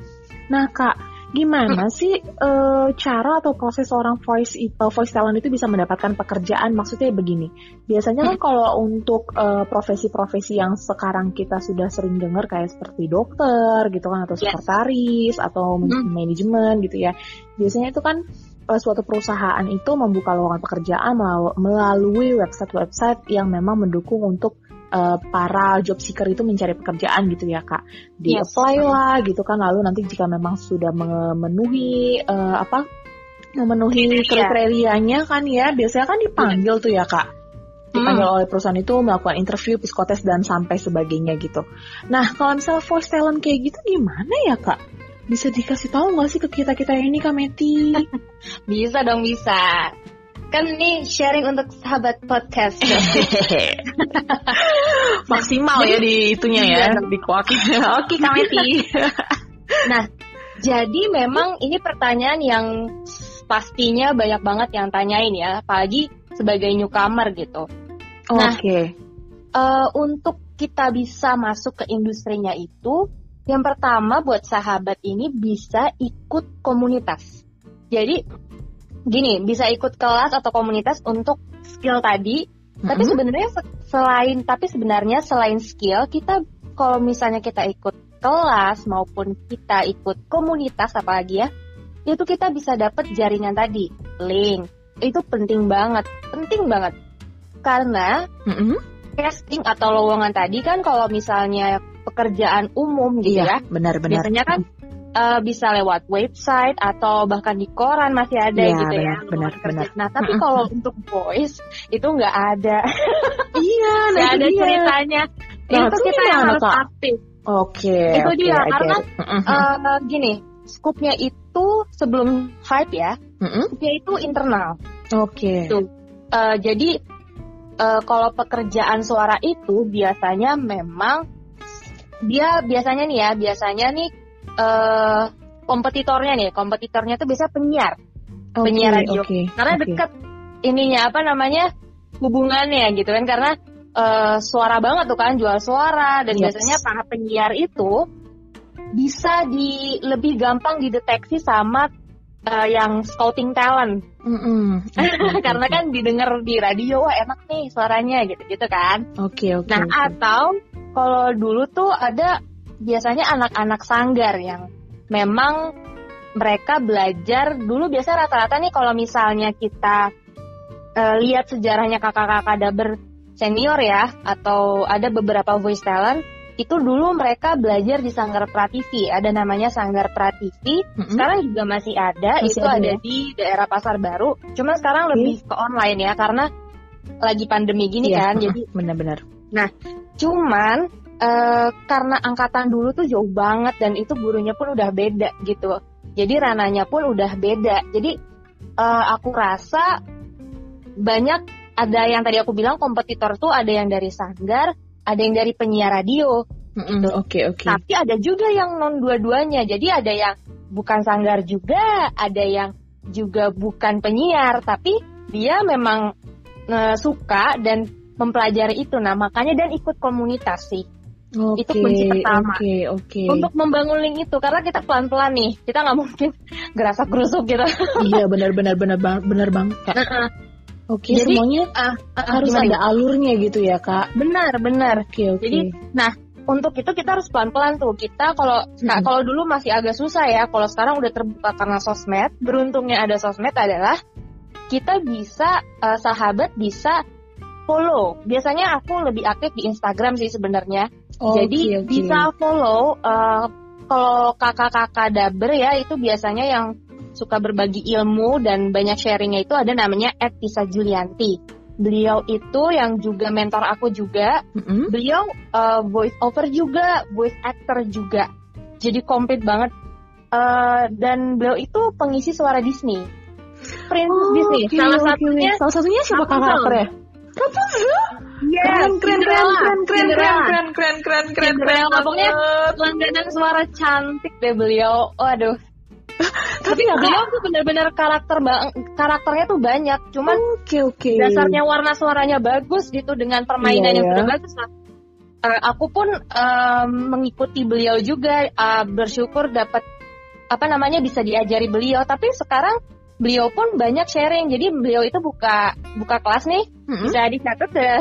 Nah kak, gimana sih eh, cara atau proses seorang voice itu, voice talent itu bisa mendapatkan pekerjaan? Maksudnya begini, biasanya kan kalau untuk eh, profesi-profesi yang sekarang kita sudah sering dengar kayak seperti dokter gitu kan atau Yes. sekretaris atau man- Hmm. manajemen gitu ya, biasanya itu kan eh, suatu perusahaan itu membuka lowongan pekerjaan melalui website-website yang memang mendukung untuk eh, para job seeker itu mencari pekerjaan gitu ya kak di Yes. apply lah gitu kan lalu nanti jika memang sudah memenuhi eh, apa memenuhi Kriteria. kriterianya kan ya biasanya kan dipanggil tuh ya kak dipanggil Hmm. oleh perusahaan itu melakukan interview psikotes dan sampai sebagainya gitu nah kalau misalnya voice talent kayak gitu gimana ya kak bisa dikasih tahu nggak sih ke kita kita ini kak Meti bisa dong bisa kan ini sharing untuk sahabat podcast maksimal ya di itunya ya Iya. di kuakin oke kak Meti Jadi memang ini pertanyaan yang pastinya banyak banget yang tanyain ya, apalagi sebagai newcomer gitu. Nah, oke Eh, untuk kita bisa masuk ke industrinya itu, yang pertama buat sahabat ini bisa ikut komunitas. Jadi gini, bisa ikut kelas atau komunitas untuk skill tadi, tapi Mm-mm. sebenarnya se- selain tapi sebenarnya selain skill kita kalau misalnya kita ikut kelas maupun kita ikut komunitas apalagi ya itu kita bisa dapat jaringan tadi link itu penting banget penting banget karena Mm-mm. casting atau lowongan tadi kan kalau misalnya pekerjaan umum gitu iya ya benar-benar biasanya kan eh, bisa lewat website atau bahkan di koran masih ada Iya, gitu ya benar, benar. Nah tapi kalau untuk voice itu nggak ada, iya nah ada dia. ceritanya. Nah, itu kita yang harus Kak? aktif. Oke, Itu oke, dia, get karena. Eh, gini, skupnya itu sebelum hype ya, skupnya itu internal. Oke. Tuh. Eh, jadi eh, kalau pekerjaan suara itu biasanya memang dia biasanya nih ya, biasanya nih eh kompetitornya nih, kompetitornya tuh biasa penyiar, Oke, penyiar radio. Oke. karena oke. deket ininya apa namanya hubungannya gitu kan, karena eh, suara banget tuh kan jual suara dan Yes. biasanya para penyiar itu bisa di lebih gampang dideteksi sama eh, yang scouting talent Mm-mm. Oke, karena kan didengar di radio wah enak nih suaranya gitu gitu kan Oke, oke. nah oke. atau kalau dulu tuh ada biasanya anak-anak sanggar yang memang mereka belajar dulu biasa rata-rata nih kalau misalnya kita eh, lihat sejarahnya kakak-kakak daber senior ya atau ada beberapa voice talent itu dulu mereka belajar di Sanggar Prativi. Ada namanya Sanggar Prativi. Mm-mm. sekarang juga masih ada. Masih itu ada ada ya? di daerah Pasar Baru. Cuma sekarang lebih ke online ya karena lagi pandemi gini Iya, kan jadi benar-benar. cuman uh, karena angkatan dulu tuh jauh banget dan itu gurunya pun udah beda gitu. Jadi rananya pun udah beda. Jadi uh, aku rasa banyak ada yang tadi aku bilang kompetitor tuh ada yang dari sanggar, ada yang dari penyiar radio. Oke mm oke. Okay, okay. Tapi ada juga yang non dua-duanya. Jadi ada yang bukan sanggar juga, ada yang juga bukan penyiar, tapi dia memang uh, suka dan mempelajari itu. Nah makanya dan ikut komunitas sih. Okay, itu kunci pertama. Okay, okay. Untuk membangun link itu karena kita pelan-pelan nih, kita nggak mungkin gerasa gerusuk gitu. iya benar-benar benar banget benar banget kak. Oke, okay, semuanya uh, uh, harus gimana? ada alurnya gitu ya kak. Benar benar. Oke okay, oke. Okay. Jadi, nah untuk itu kita harus pelan-pelan tuh. Kita kalau hmm. kalau dulu masih agak susah ya, kalau sekarang udah terbuka karena sosmed. Beruntungnya ada sosmed adalah kita bisa uh, sahabat bisa follow. Biasanya aku lebih aktif di Instagram sih sebenarnya. Oh, Jadi okay, okay. bisa follow uh, kalau kakak-kakak daber ya itu biasanya yang suka berbagi ilmu dan banyak sharingnya itu ada namanya Etisa Julianti. Beliau itu yang juga mentor aku juga. Mm-hmm. Beliau uh, voice over juga, voice actor juga. Jadi komplit banget. Uh, dan beliau itu pengisi suara Disney. Prince oh, Disney. Okay, salah okay, satunya. Salah satunya siapa karakternya? Rapunzel? Yes, keren, keren, keren keren, keren, keren keren, keren, keren, keren, keren, keren, keren keren keren keren keren keren keren keren keren keren Tapi nggak beliau tuh bener-bener karakter karakternya tuh banyak, cuman okay, okay. dasarnya warna suaranya bagus gitu dengan permainan yeah, iya, yang yeah. keren bagus lah. Uh, aku pun uh, mengikuti beliau juga, uh, bersyukur dapat apa namanya bisa diajari beliau. Tapi sekarang beliau pun banyak sharing. Jadi beliau itu buka buka kelas nih, hmm bisa dicatat ya.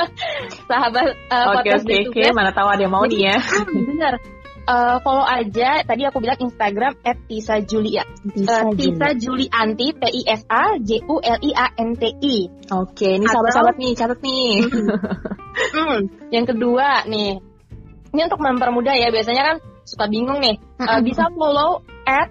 sahabat uh, Oke oke oke, mana tahu ada yang mau nih ya. Benar. Uh, follow aja tadi aku bilang Instagram @tisa Julia Tisa, uh, Tisa Julianti T I S A J U L I A N T I. Oke, ini sahabat-sahabat nih, catat nih. hmm, yang kedua nih, ini untuk mempermudah ya. Biasanya kan suka bingung nih. Uh, bisa follow at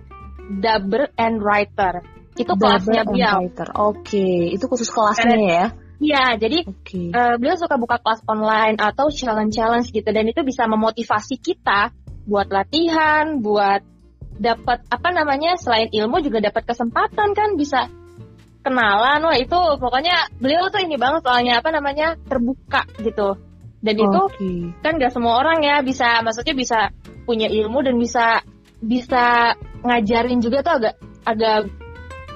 Dubber and Writer. Itu kelasnya beliau. Oke, okay. itu khusus kelasnya ya? Iya, jadi okay. uh, eh, beliau suka buka kelas online atau challenge-challenge gitu dan itu bisa memotivasi kita buat latihan, buat dapat apa namanya selain ilmu juga dapat kesempatan kan bisa kenalan wah itu pokoknya beliau tuh ini banget soalnya apa namanya terbuka gitu dan itu okay. kan gak semua orang ya bisa maksudnya bisa punya ilmu dan bisa bisa ngajarin juga tuh agak agak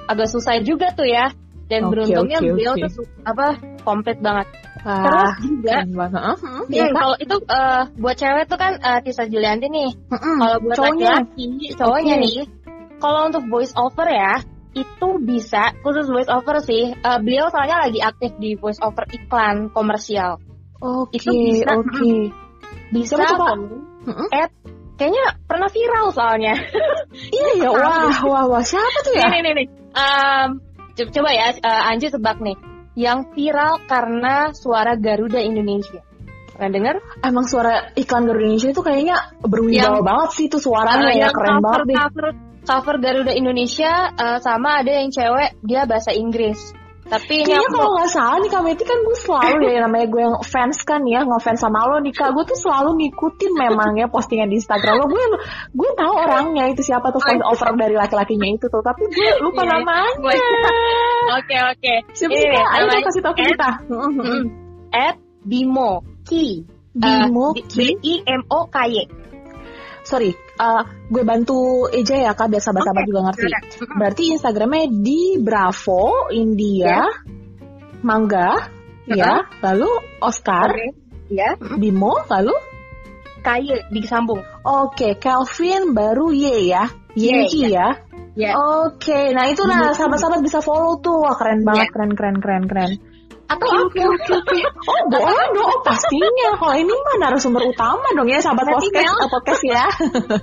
agak susah juga tuh ya. Dan okay, beruntungnya okay, beliau okay. tuh apa komplit banget. Ah, terus juga uh, uh, ya, kalau itu uh, buat cewek tuh kan uh, Tisa Julianti nih. Uh, uh, kalau buat laki-laki cowoknya okay. nih kalau untuk voice over ya itu bisa khusus voice over sih. Uh, beliau soalnya lagi aktif di voice over iklan komersial. Oke okay, oke. okay. bisa coba, coba. at kayaknya pernah viral soalnya. Iya ya wah wah wah. Siapa tuh ya? Nih nih nih um, coba ya uh, Anju tebak nih. Yang viral karena suara Garuda Indonesia. Pernah dengar emang suara iklan Garuda Indonesia itu kayaknya berwibawa banget sih itu suaranya. Uh, ya keren cover, banget deh. cover, cover Garuda Indonesia uh, sama ada yang cewek dia bahasa Inggris tapi Kayaknya kalau nggak salah nih Kameti kan gue selalu ya namanya gue yang fans kan ya ngefans sama lo nih kak gue tuh selalu ngikutin memang ya postingan di Instagram lo gue gue tahu orangnya itu siapa tuh fans over dari laki-lakinya itu tuh tapi gue lupa yeah. namanya. Oke oke. Siapa sih kak? Ayo kasih tau kita. At Bimo Ki. Bimo Ki. B I M O K Y sorry, uh, gue bantu Eja ya kak, biar sahabat-sahabat okay. juga ngerti. Berarti Instagramnya di Bravo India, yeah. Mangga, uh-huh. ya, lalu Oscar, okay. ya, Bimo, lalu Kaye disambung. Oke, okay, Kelvin baru Y ya, Yenki ya. Yeah. Oke, okay. nah itu lah sahabat-sahabat bisa follow tuh, wah keren banget, yeah. keren keren keren keren. Atau oke oke oke. Oh boleh dong, oh, pastinya. Kalau ini mah narasumber utama dong ya sahabat podcast, uh, podcast ya.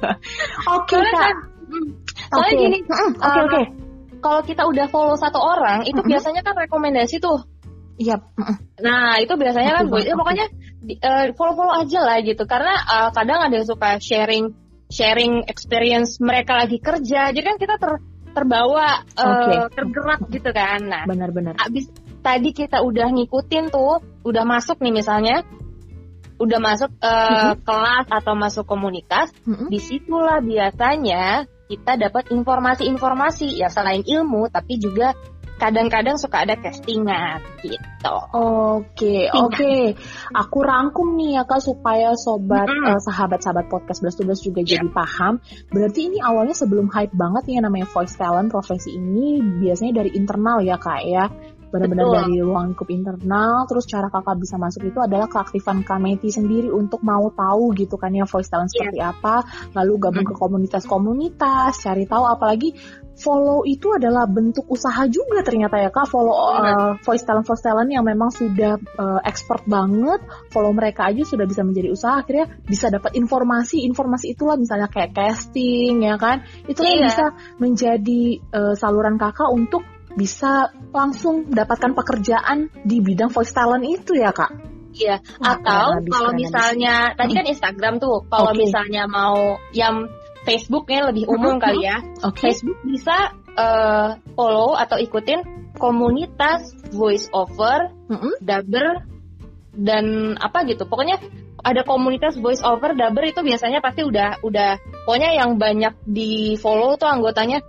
oke okay, kak. Hmm. Soalnya okay. gini, oke okay, oke. Okay. Kalau kita udah follow satu orang, itu mm -hmm. biasanya kan rekomendasi tuh. Iya. Yep. Nah itu biasanya kan, okay. pokoknya uh, follow-follow aja lah gitu. Karena uh, kadang ada yang suka sharing sharing experience mereka lagi kerja, jadi kan kita ter terbawa okay. uh, tergerak gitu kan. Nah, benar-benar. Abis tadi kita udah ngikutin tuh, udah masuk nih misalnya, udah masuk uh, kelas atau masuk komunitas, Mm-mm. di situlah biasanya kita dapat informasi-informasi ya selain ilmu, tapi juga kadang-kadang suka ada castingan gitu. Oke, Tinggal. oke. Aku rangkum nih ya Kak supaya sobat Mm-mm. eh, sahabat-sahabat podcast 11 juga Iya. jadi paham. Berarti ini awalnya sebelum hype banget ya namanya voice talent profesi ini biasanya dari internal ya Kak ya. Benar-benar dari ruang lingkup internal, terus cara kakak bisa masuk itu adalah keaktifan Kameti sendiri untuk mau tahu gitu kan ya voice talent Iya. seperti apa, lalu gabung ke komunitas-komunitas, cari tahu apalagi follow itu adalah bentuk usaha juga ternyata ya kak follow uh, voice talent voice talent yang memang sudah uh, expert banget follow mereka aja sudah bisa menjadi usaha akhirnya bisa dapat informasi informasi itulah misalnya kayak casting ya kan itu yang Iya. bisa menjadi uh, saluran kakak untuk bisa langsung mendapatkan pekerjaan di bidang voice talent itu ya kak Iya. Atau habis, kalau misalnya tadi kan Instagram tuh, kalau Oke. misalnya mau yang Facebooknya lebih umum Mhm. kali ya, habis. oke Facebook bisa eh, follow atau ikutin komunitas voice over, Mm-mm. dubber dan apa gitu. Pokoknya ada komunitas voice over, dubber itu biasanya pasti udah udah pokoknya yang banyak di follow tuh anggotanya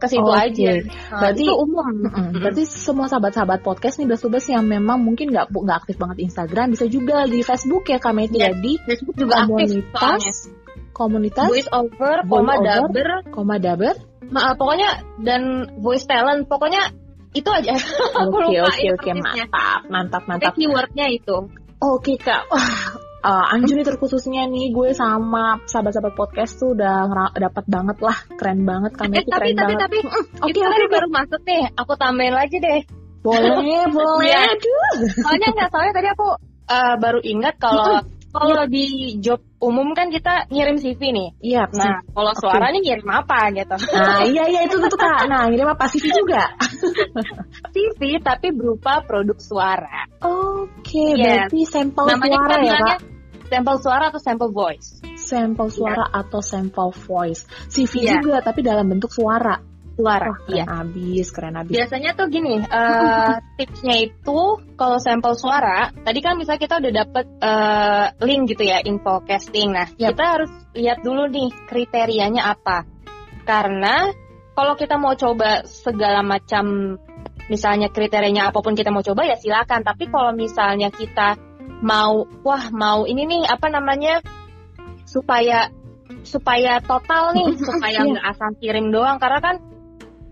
ke situ Oke. aja. Nah, Berarti- itu umum. Berarti semua sahabat-sahabat podcast nih belas yang memang mungkin nggak nggak aktif banget Instagram bisa juga di Facebook ya Kak Meti Iya. ya di Facebook juga aktif soalnya. komunitas. Komunitas Voice over, koma dubber, koma daber. Ma- pokoknya dan voice talent pokoknya itu aja. Oke oke oke. mantap mantap mantap keywordnya itu. oke kak. Wah uh, Anjuni terkhususnya nih gue sama sahabat-sahabat podcast tuh udah dapat banget lah. Keren banget Kak eh, Meti tapi keren tapi banget. tapi oke itu oke oke. baru masuk nih. Aku tambahin lagi deh. Boleh boleh. Iya. aduh. Soalnya nggak soalnya tadi aku eh, baru ingat kalau kalau di job umum kan kita ngirim CV nih iya nah kalau Oke. suara nih ngirim apa gitu nah iya iya itu tuh kak nah ini apa CV juga CV tapi berupa produk suara Oke, Yes. berarti sampel namanya suara kita ya bilangnya kak? sampel suara atau sampel voice Sampel suara atau sampel voice. CV Iya. juga tapi dalam bentuk suara. Suara Wah, keren iya abis, keren abis. Biasanya tuh gini, eh, tipsnya itu kalau sampel suara, tadi kan misalnya kita udah dapet eh, link gitu ya, info casting. Nah, Yap. kita harus lihat dulu nih kriterianya apa. Karena kalau kita mau coba segala macam, misalnya kriterianya apa pun kita mau coba ya silakan. Tapi kalau misalnya kita mau, wah mau ini nih apa namanya, supaya supaya total nih, supaya Iya. nggak asal kirim doang. Karena kan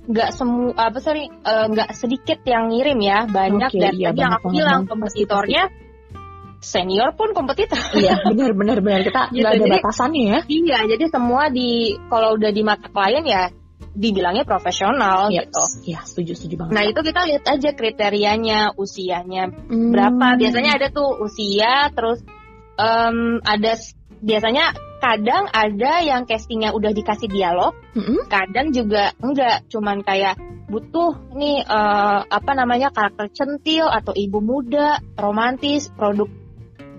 nggak semua apa sorry eh, nggak sedikit yang ngirim ya banyak Oke, dan iya, tadi yang aku bilang. Pasti, kompetitornya senior pun kompetitor iya, benar benar benar kita Gitu, nggak ada jadi- batasannya ya. iya jadi semua di kalau udah di mata klien ya dibilangnya profesional Iya, gitu iya, setuju setuju banget. nah itu kita lihat aja kriterianya usianya Hmm. berapa biasanya ada tuh usia terus em, ada biasanya kadang ada yang castingnya udah dikasih dialog Mm-mm. kadang juga enggak cuman kayak butuh nih eh, apa namanya karakter centil atau ibu muda romantis produk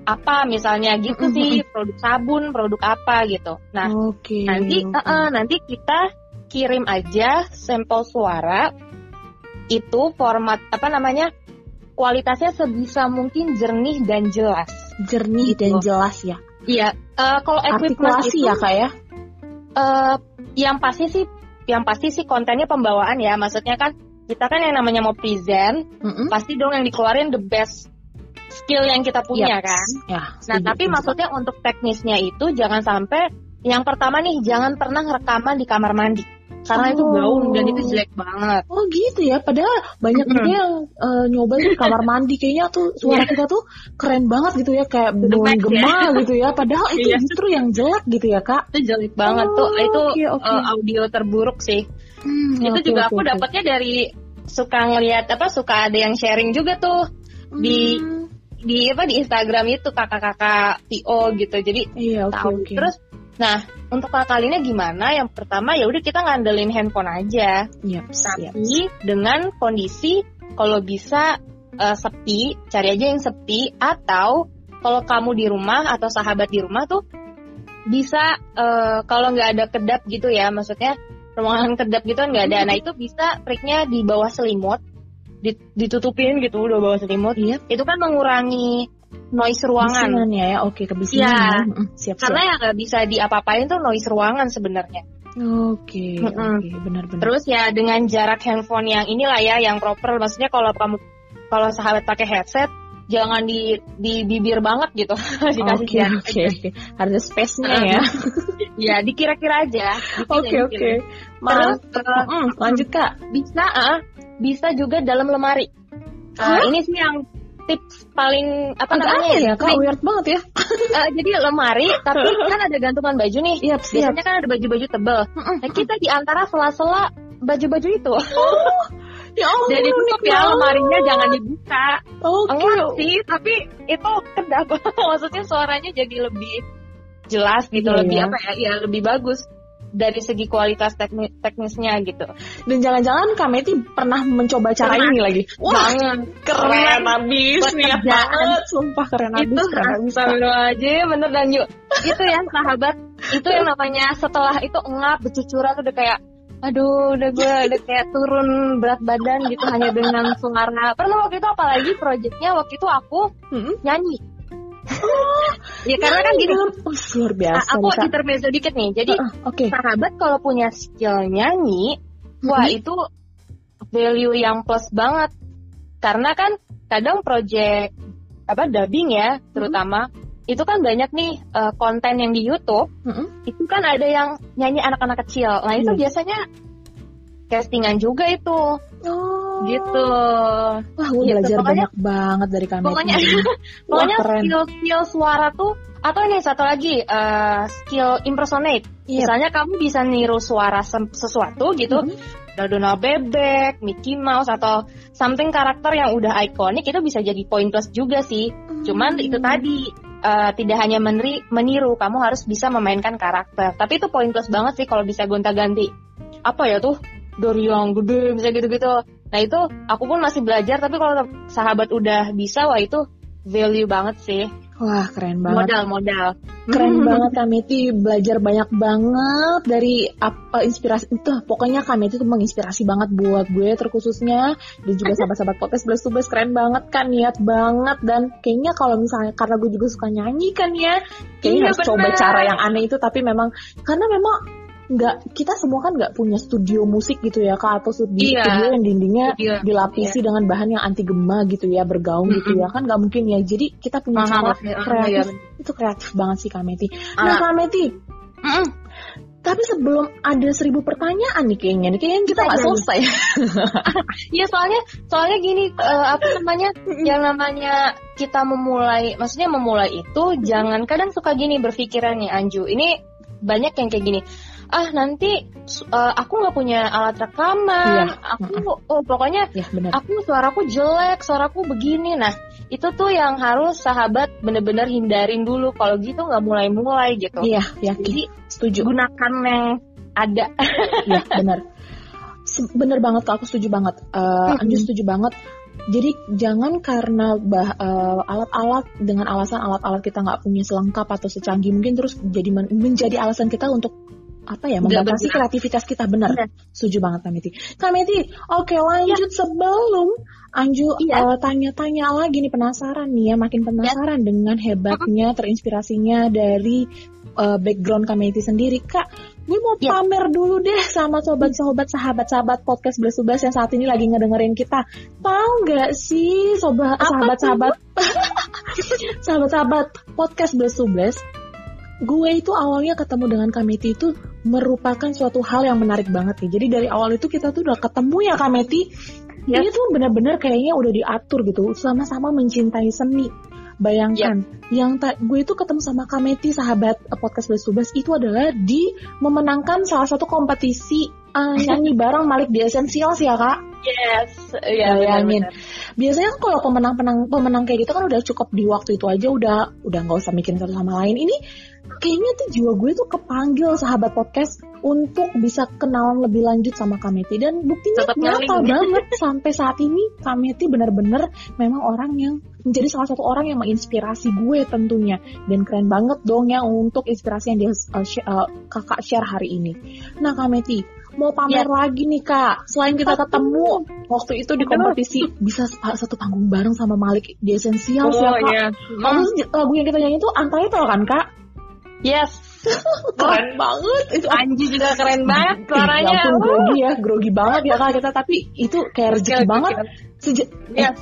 apa misalnya gitu Mm-mm. sih produk sabun produk apa gitu nah Oke. nanti eh, nanti kita kirim aja sampel suara itu format apa namanya kualitasnya sebisa mungkin jernih dan jelas jernih dan Gitu. jelas ya. Iya eh, kalau equipment itu ya kak ya. eh yang pasti sih yang pasti sih kontennya pembawaan ya maksudnya kan kita kan yang namanya mau present Mm-mm. pasti dong yang dikeluarin the best skill yang kita punya Yes. kan Ya. nah setuju, tapi setuju. maksudnya untuk teknisnya itu jangan sampai yang pertama nih jangan pernah rekaman di kamar mandi karena itu Oh. gaung dan itu jelek banget Oh gitu ya, padahal banyak juga yang eh, nyoba di kamar mandi kayaknya tuh suara kita tuh keren banget gitu ya kayak bawang best, gema gitu ya, padahal itu Iya. justru yang jelek gitu ya kak. itu jelek banget Oh, tuh itu oke, oke. eh, audio terburuk sih Hmm, itu oke, juga oke, aku oke. dapatnya dari suka ngelihat apa suka ada yang sharing juga tuh di- Hmm, di apa di Instagram itu kakak-kakak PO gitu jadi iya oke tahu. oke. Terus, nah untuk kalinya gimana? Yang pertama ya udah kita ngandelin handphone aja, yaps. tapi dengan kondisi kalau bisa eh, sepi, cari aja yang sepi atau kalau kamu di rumah atau sahabat di rumah tuh bisa eh, kalau nggak ada kedap gitu ya, maksudnya ruangan kedap gitu kan nggak ada. Nah itu bisa triknya di bawah selimut, di- ditutupin gitu udah bawah selimut. Iya. Itu kan mengurangi noise ruangan. Bisingan ya, ya. oke kebisingan Iya. ya. Mm, Siap siap. Karena yang nggak bisa diapa-apain tuh noise ruangan sebenarnya. Oke, Mm-mm. oke, benar-benar. Terus ya dengan jarak handphone yang inilah ya, yang proper. Maksudnya kalau kamu kalau sahabat pakai headset, jangan di di bibir banget gitu. Dikasih Oke, jarak oke, aja. oke. Ada space-nya ya. Ya dikira-kira aja. Oke, oke. dikira. Mantap. Terus eh, Mm, lanjut Kak. bisa ah, bisa juga dalam lemari. Ah, Hah? ini sih yang tips paling apa Agak namanya aneh ya Kak, weird banget ya. eh, jadi lemari tapi kan ada gantungan baju nih. Siap. Biasanya kan ada baju-baju tebel. Nah, kita di antara sela-sela baju-baju itu. Ya ampun, Jadi tutup ya lemarinya jangan dibuka. Oke. Enggak sih, tapi itu kedap. Maksudnya suaranya jadi lebih jelas gitu, Iya, lebih apa ya? Ya lebih bagus dari segi kualitas tekni- teknisnya gitu. Dan jangan-jangan Kak Meti pernah mencoba cara Pernah. ini lagi. Wah, Banget. keren abis Buat niat kerjaan. banget. Sumpah keren abis, itu keren abis. Astagfirullahaladzim bener dan yuk itu ya sahabat itu yang namanya setelah itu engap bercucuran udah kayak aduh udah gue udah kayak turun berat badan gitu hanya dengan suara pernah waktu itu apalagi proyeknya waktu itu aku Mm-mm. nyanyi ya karena kan gini Oh, luar biasa. aku Kak. intermezzo dikit nih jadi Uh, uh, Oke. sahabat kalau punya skill nyanyi wah Mhm. itu value yang plus banget karena kan kadang project apa dubbing ya terutama itu kan banyak nih eh, konten yang di YouTube Mm-mm. itu kan ada yang nyanyi anak-anak kecil nah itu Iya. biasanya castingan juga itu Oh. gitu Wah, gue Gitu, belajar pokoknya- banyak banget dari Meti. pokoknya- pokoknya keren. skill skill suara tuh atau ini satu lagi eh, skill impersonate Iya. misalnya kamu bisa niru suara sesuatu gitu Mhm. Donald Bebek, Mickey Mouse atau something karakter yang udah ikonik itu bisa jadi poin plus juga sih. Cuman Hmm. itu tadi eh, tidak hanya meneri, meniru, kamu harus bisa memainkan karakter. Tapi itu poin plus banget sih kalau bisa gonta-ganti. Apa ya tuh? Dari yang gede bisa gitu-gitu. Nah itu aku pun masih belajar tapi kalau sahabat udah bisa wah itu value banget sih. Wah, keren banget. Modal-modal. Keren banget Kak Meti belajar banyak banget dari apa inspirasi itu pokoknya Kak Meti tuh menginspirasi banget buat gue terkhususnya dan juga sahabat-sahabat podcast Blast to Blast keren banget kan niat banget dan kayaknya kalau misalnya karena gue juga suka nyanyi kan ya kayaknya Iya, harus coba bener. cara yang aneh itu tapi memang karena memang nggak kita semua kan nggak punya studio musik gitu ya kak atau studio, Iya. studio yang dindingnya Studio, dilapisi dengan bahan yang anti gema gitu ya bergaung gitu ya kan nggak mungkin ya jadi kita punya cara ah, kreatif iya, itu kreatif banget sih Kak Meti. Ah. Nah Kak Meti, Mm-mm. tapi sebelum ada seribu pertanyaan nih kayaknya, nih kayaknya kita nggak Iya, iya. selesai. Iya soalnya soalnya gini eh, apa namanya yang namanya kita memulai maksudnya memulai itu jangan kadang suka gini berpikirannya Anju ini banyak yang kayak gini ah nanti eh, aku nggak punya alat rekaman Iya. aku oh pokoknya ya benar. aku suaraku jelek suaraku begini nah itu tuh yang harus sahabat bener-bener hindarin dulu kalau gitu nggak mulai-mulai gitu Iya, yakin. jadi Setuju. gunakan yang ada Iya, benar. Bener banget aku setuju banget. Eh, Mm-mm. Anju setuju banget. Jadi jangan karena bah, eh, alat-alat dengan alasan alat-alat kita nggak punya selengkap atau secanggih mungkin terus jadi men- menjadi alasan kita untuk apa ya membatasi kreativitas kita benar. Benar. Setuju banget Kak Meti. Kak Meti, oke lanjut sebelum Anju Iya. eh, tanya-tanya lagi nih penasaran nih ya, makin penasaran dengan hebatnya, terinspirasinya dari eh, background Kak Meti sendiri. Kak, gue mau Iya. pamer dulu deh sama sobat-sobat sahabat-sahabat podcast Belas Subas yang saat ini lagi ngedengerin kita. Tahu nggak sih sobat sahabat-sahabat sahabat-sahabat podcast Belas Subas gue itu awalnya ketemu dengan Kameti itu merupakan suatu hal yang menarik banget nih. Jadi dari awal itu kita tuh udah ketemu ya Kameti. Yes. Ini tuh benar-benar kayaknya udah diatur gitu, sama-sama mencintai seni. Bayangkan, yang ta- gue itu ketemu sama Kameti sahabat eh, podcast Belas Subas itu adalah di memenangkan salah satu kompetisi eh, nyanyi bareng Malik di Essentials ya kak. yes ya Bayangin. Biasanya kan kalau pemenang-pemenang pemenang kayak gitu kan udah cukup di waktu itu aja udah udah nggak usah mikirin satu sama lain. Ini kayaknya tuh jiwa gue tuh kepanggil sahabat podcast untuk bisa kenalan lebih lanjut sama Kameti dan buktinya Tetap nyata banget sampai saat ini Kameti benar-benar memang orang yang menjadi salah satu orang yang menginspirasi gue tentunya dan keren banget dong ya untuk inspirasi yang dia uh, sh- uh, kakak share hari ini. Nah Kameti, mau pamer lagi nih kak. Selain kita ketemu waktu itu di kompetisi bisa satu panggung bareng sama Malik di esensial ya, Oh kak. iya. Kamu lagu yang kita nyanyi itu Antai tau kan kak? Yes. Keren banget itu. Anji juga keren banget Ya suaranya. ampun, grogi ya, grogi banget ya kak kita. Tapi itu kayak rezeki banget. Sejak Yes.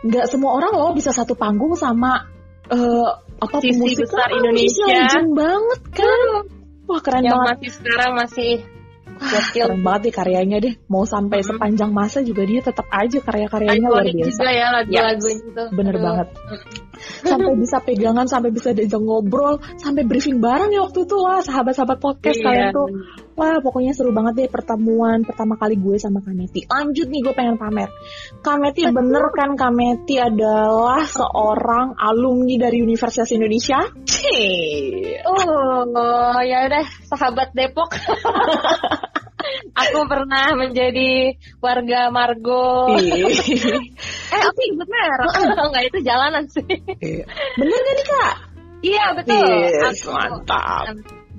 nggak semua orang loh bisa satu panggung sama eh apa Musisi pemusik besar Ah, Indonesia. legend banget kan. Wah keren Yang banget. masih sekarang masih gokil. keren banget deh karyanya deh. Mau sampai Hmm. sepanjang masa juga dia tetap aja karya-karyanya luar biasa. juga ya lagu-lagunya Yes, itu. Bener Aduh. banget. Sampai bisa pegangan, sampai bisa diajak ngobrol, sampai briefing bareng ya waktu itu. Wah, sahabat-sahabat podcast Iya. kalian tuh. Wah, pokoknya seru banget deh pertemuan pertama kali gue sama Kameti. Lanjut nih, gue pengen pamer. Kameti bener kan Kameti adalah seorang alumni dari Universitas Indonesia? Cih. Oh, ya udah sahabat Depok. Aku pernah menjadi warga Margo. Eh, aku bener. Enggak itu jalanan sih. Bener gak nih kak? Iya, betul. Yes, Aku mantap.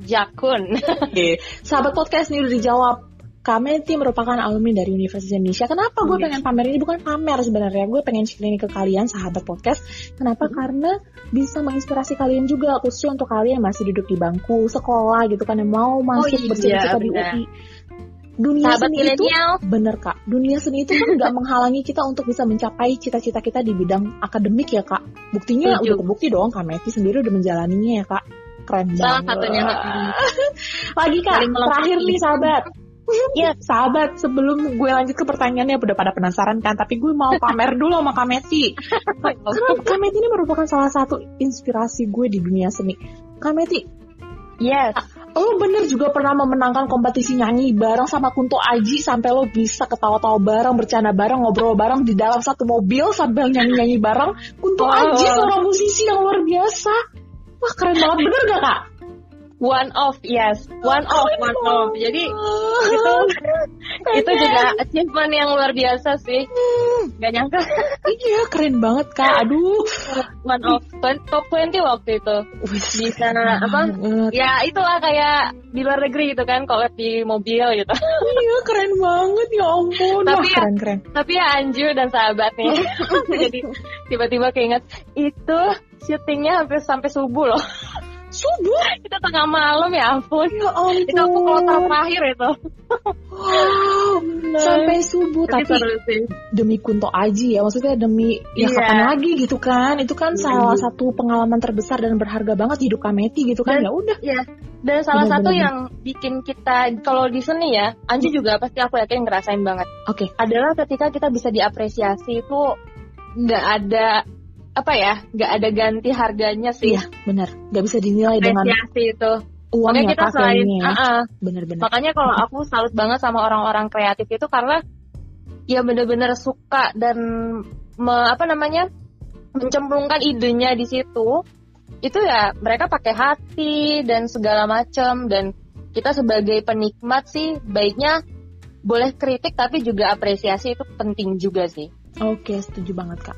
Jakun. Oke, sahabat podcast ini udah dijawab. Kameti merupakan alumni dari Universitas Indonesia. Kenapa gue Yes. pengen pamer ini? Bukan pamer sebenarnya. Gue pengen share ini ke kalian, sahabat podcast. Kenapa? Karena bisa menginspirasi kalian juga. Khususnya untuk kalian yang masih duduk di bangku sekolah gitu kan. Yang mau masuk iya, bercita-cita di. UI. Dunia Sahabat seni itu milenial. bener kak. Dunia seni itu kan nggak menghalangi kita untuk bisa mencapai cita-cita kita di bidang akademik ya kak. Buktinya Setuju. udah terbukti dong. Kameti sendiri udah menjalaninya ya kak. Keren Salah banget. satunya. Lagi kak, terakhir nih sahabat. Iya. Sahabat, sebelum gue lanjut ke pertanyaannya udah pada penasaran kan, tapi gue mau pamer dulu sama Kameti. Karena Kameti ini merupakan salah satu inspirasi gue di dunia seni. Kameti, Yes. Lo bener juga pernah memenangkan kompetisi nyanyi bareng sama Kunto Aji sampai lo bisa ketawa-tawa bareng, bercanda bareng, ngobrol bareng di dalam satu mobil sambil nyanyi-nyanyi bareng. Kunto Wow. Aji seorang musisi yang luar biasa. Wah keren banget, bener gak kak? One off, yes. One off, one off. Jadi itu itu juga achievement yang luar biasa sih. Gak nyangka Iya keren banget kak, aduh. one off top 20 waktu itu. Bisa apa? banget. Ya itulah kayak di luar negeri gitu kan, collab di mobil gitu. Iya keren banget ya ampun. Tapi Wah ya- keren keren. Tapi ya Anju dan sahabatnya. Jadi tiba-tiba keinget itu syutingnya hampir sampai subuh loh. Subuh. itu tengah malam ya ampun. Ya ampun. Itu aku kloter terakhir itu. Wow, sampai subuh Tapi demi Kunto Aji ya maksudnya demi ya Iya. kapan lagi gitu kan itu kan Iya. salah satu pengalaman terbesar dan berharga banget di hidup Kameti gitu kan Dan- ya udah Iya. Dan salah satu yang bikin kita kalau di seni ya, Anju juga pasti aku yakin ngerasain banget. oke Adalah ketika kita bisa diapresiasi itu nggak ada apa ya, nggak ada ganti harganya sih. iya benar nggak bisa dinilai dengan itu. uang Makanya ya kita selain, ya. Ah-ah. bener-bener makanya kalau aku salut banget sama orang-orang kreatif itu karena ya bener-bener suka dan me- apa namanya mencemplungkan idenya di situ itu ya mereka pakai hati dan segala macam dan kita sebagai penikmat sih baiknya boleh kritik tapi juga apresiasi itu penting juga sih oke setuju banget kak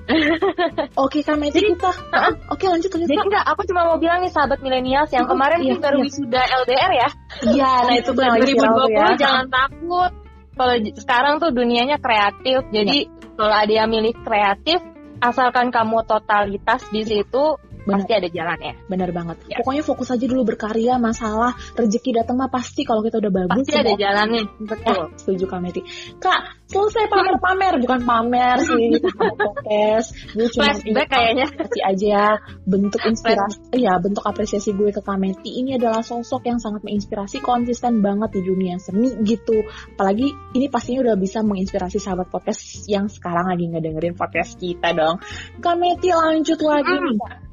oke Kameti Jadi- kita Ah, oke lanjut lanjut jadi kak enggak aku cuma mau bilang nih sahabat milenials yang Oh, kemarin iya, baru iya. wisuda LDR ya iya nah itu viral tuh 2020 ya jangan takut. Kalau sekarang tuh dunianya kreatif. Jadi kalau ada yang milih kreatif, asalkan kamu totalitas di situ Benar. pasti ada jalannya. bener banget Ya. pokoknya fokus aja dulu berkarya masalah rezeki datang mah pasti kalau kita udah bagus Pasti ada jalannya. Ya, Betul. setuju Kak Meti. Kak, selesai pamer-pamer, bukan pamer sih, podcast. Gue cuma Flashback kayaknya. kasih aja bentuk inspirasi, ya bentuk apresiasi gue ke Kak Meti. Ini adalah sosok yang sangat menginspirasi, konsisten banget di dunia seni gitu. Apalagi ini pastinya udah bisa menginspirasi sahabat podcast yang sekarang lagi ngedengerin podcast kita dong. Kak Meti lanjut lagi Hmm. nih Kak.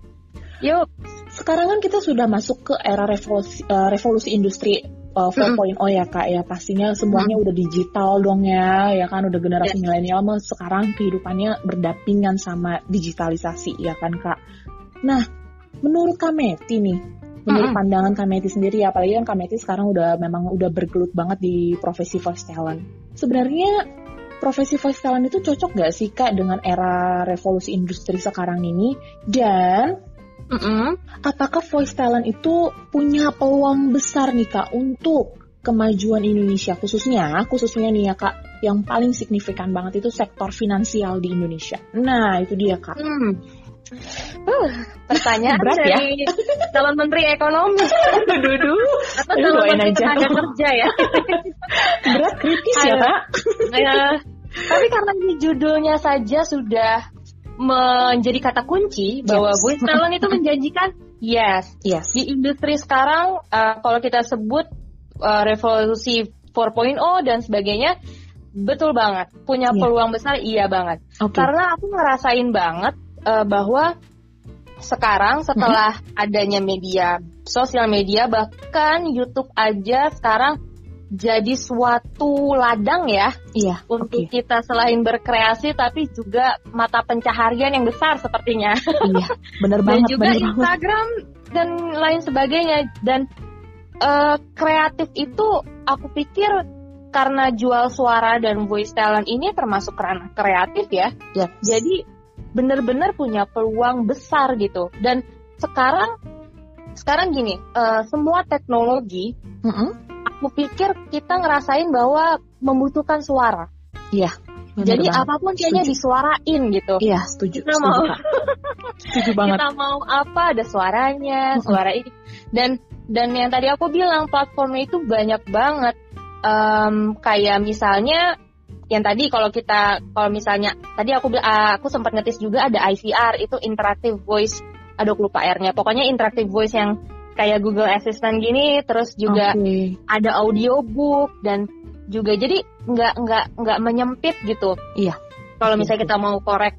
Yuk. Sekarang kan kita sudah masuk ke era revolusi, eh, revolusi industri uh, 4.0 ya kak ya pastinya semuanya udah digital dong ya ya kan udah generasi milenial mah sekarang kehidupannya berdampingan sama digitalisasi ya kan kak. Nah menurut Kameti nih menurut Mm-mm. pandangan Kameti sendiri ya apalagi kan Kameti sekarang udah memang udah bergelut banget di profesi voice talent. Sebenarnya profesi voice talent itu cocok gak sih kak dengan era revolusi industri sekarang ini dan Mm-mm. apakah voice talent itu punya peluang besar nih kak untuk kemajuan Indonesia khususnya khususnya nih ya kak yang paling signifikan banget itu sektor finansial di Indonesia. Nah itu dia kak. Hmm. Uh, pertanyaan Berat ya? dari calon menteri ekonomi Aduh, atau calon menteri aja. tenaga kerja ya. berat kritis ya Aduh. kak. Ya, tapi karena ini judulnya saja sudah menjadi kata kunci bahwa Yes. voice talent itu menjanjikan yes Yes. di industri sekarang uh, kalau kita sebut uh, revolusi 4.0 dan sebagainya betul banget punya Iya. peluang besar iya banget Oke. karena aku ngerasain banget uh, bahwa sekarang setelah adanya media sosial media bahkan YouTube aja sekarang jadi suatu ladang ya Iya. untuk Oke. kita selain berkreasi tapi juga mata pencaharian yang besar sepertinya Iya. Bener dan banget. juga bener banget. Instagram dan lain sebagainya dan eh, kreatif itu aku pikir karena jual suara dan voice talent ini termasuk ranah kreatif ya Yes. jadi benar-benar punya peluang besar gitu dan sekarang sekarang gini eh, semua teknologi Mm-mm. aku pikir kita ngerasain bahwa membutuhkan suara Bener jadi banget. apa pun kayaknya Setuju. disuarain gitu Iya, setuju. Kita setuju, mau-. Setuju banget. kita mau apa ada suaranya Mm-mm. suara ini dan dan yang tadi aku bilang platformnya itu banyak banget Em, kayak misalnya yang tadi kalau kita kalau misalnya tadi aku ah, aku sempat ngetis juga ada IVR itu interactive voice aduh lupa R-nya pokoknya interactive voice yang kayak Google Assistant gini terus juga Oke. ada audiobook dan juga jadi nggak nggak nggak menyempit gitu. Iya. Kalau misalnya kita mau korek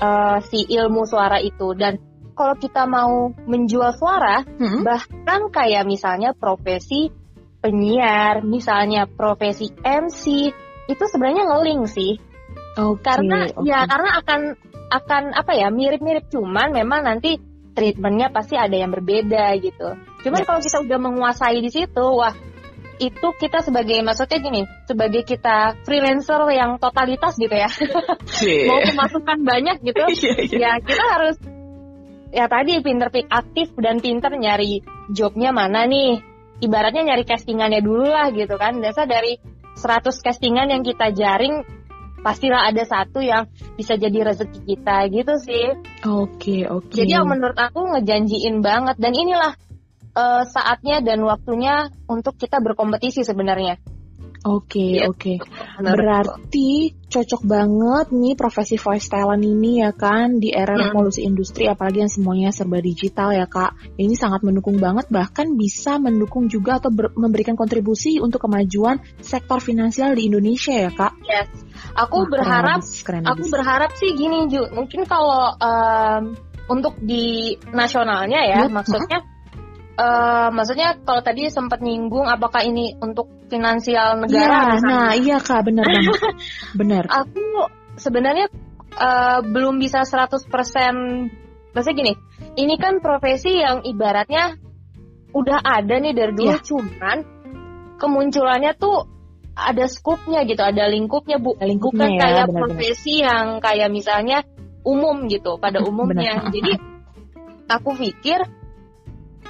eh, si ilmu suara itu dan kalau kita mau menjual suara Mm-mm. bahkan kayak misalnya profesi penyiar, misalnya profesi MC itu sebenarnya ngeling sih Oke. karena oke. ya karena akan akan apa ya mirip-mirip cuman memang nanti treatmentnya pasti ada yang berbeda gitu. Cuman Yes. kalau kita udah menguasai di situ, wah itu kita sebagai maksudnya gini, sebagai kita freelancer yang totalitas gitu ya, Iya. mau pemasukan banyak gitu, Iya, iya. ya kita harus ya tadi pinter pik aktif dan pinter nyari jobnya mana nih. Ibaratnya nyari castingannya dulu lah gitu kan. Biasa dari 100 castingan yang kita jaring pastilah ada satu yang bisa jadi rezeki kita gitu sih. Oke, oke. Jadi yang menurut aku ngejanjiin banget dan inilah eh, saatnya dan waktunya untuk kita berkompetisi sebenarnya. Oke, Iya. oke. Menurutku. Berarti cocok banget nih profesi voice talent ini ya kan di era Hmm. revolusi industri apalagi yang semuanya serba digital ya kak. Ini sangat mendukung banget bahkan bisa mendukung juga atau ber- memberikan kontribusi untuk kemajuan sektor finansial di Indonesia ya kak. Yes. Aku keren berharap keren aku berharap sih gini Ju, mungkin kalau em, untuk di nasionalnya ya, Iya, maksudnya eh, maksudnya kalau tadi sempat nyinggung apakah ini untuk finansial negara misalnya. nah iya kak benar banget. benar. Aku sebenarnya eh, belum bisa 100% maksudnya gini, ini kan profesi yang ibaratnya udah ada nih dari dulu Iya. cuman kemunculannya tuh ada skupnya gitu, ada lingkupnya Bu. Ada lingkupnya Bukan ya, kayak benar-benar. profesi yang kayak misalnya umum gitu pada umumnya. Benar. Jadi aku pikir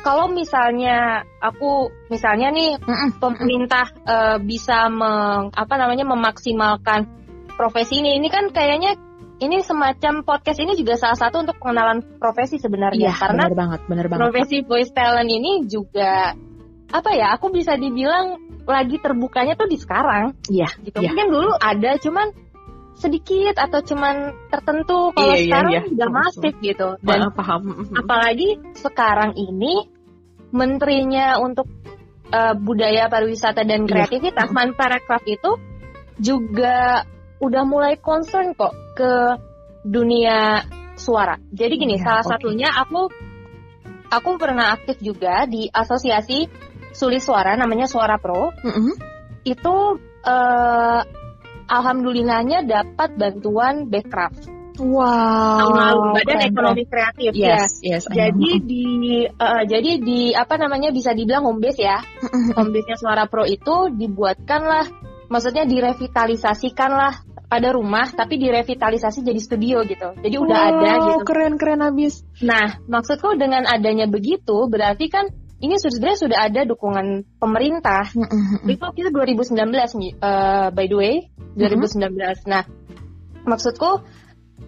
kalau misalnya aku misalnya nih pemerintah eh, bisa meng, apa namanya memaksimalkan profesi ini ini kan kayaknya ini semacam podcast ini juga salah satu untuk pengenalan profesi sebenarnya Iya, karena benar banget, benar banget. profesi voice talent ini juga apa ya aku bisa dibilang lagi terbukanya tuh di sekarang Iya, gitu iya. mungkin dulu ada cuman sedikit atau cuman tertentu kalau Iya, iya, sekarang iya. udah Betul, masif gitu dan Wah, paham. Apalagi sekarang ini menterinya untuk eh, budaya pariwisata dan Iya. kreativitas Manparekraf itu juga udah mulai concern kok ke dunia suara. Jadi gini, Iya, salah oke. satunya aku aku pernah aktif juga di asosiasi sulis suara namanya Suara Pro. Mm-mm. Itu eh, alhamdulillahnya dapat bantuan Backcraft Wow. tahun lalu Badan keren, Ekonomi Kreatif keren. ya. Yes, yes. Jadi di eh, jadi di apa namanya bisa dibilang home base ya. Home base-nya Suara Pro itu dibuatkanlah maksudnya direvitalisasikan lah pada rumah tapi direvitalisasi jadi studio gitu. Jadi udah Wow, ada gitu. keren keren abis. Nah, maksudku dengan adanya begitu berarti kan ini sudah sudah ada dukungan pemerintah. Itu kita 2019 nih, uh, by the way, 2019. Nah, maksudku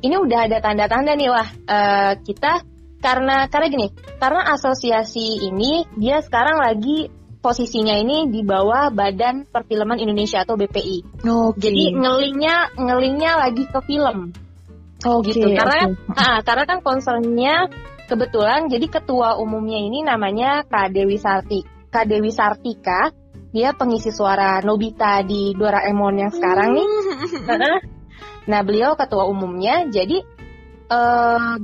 ini udah ada tanda-tanda nih wah uh, kita karena karena gini, karena asosiasi ini dia sekarang lagi posisinya ini di bawah Badan Perfilman Indonesia atau BPI. Okay. Jadi ngelingnya ngelingnya lagi ke film. Oh okay, gitu. Karena okay. nah, karena kan concernnya kebetulan jadi ketua umumnya ini namanya Kak Dewi Sarti. Kak Dewi Sartika, dia pengisi suara Nobita di Doraemon yang sekarang nih. nah, beliau ketua umumnya. Jadi uh,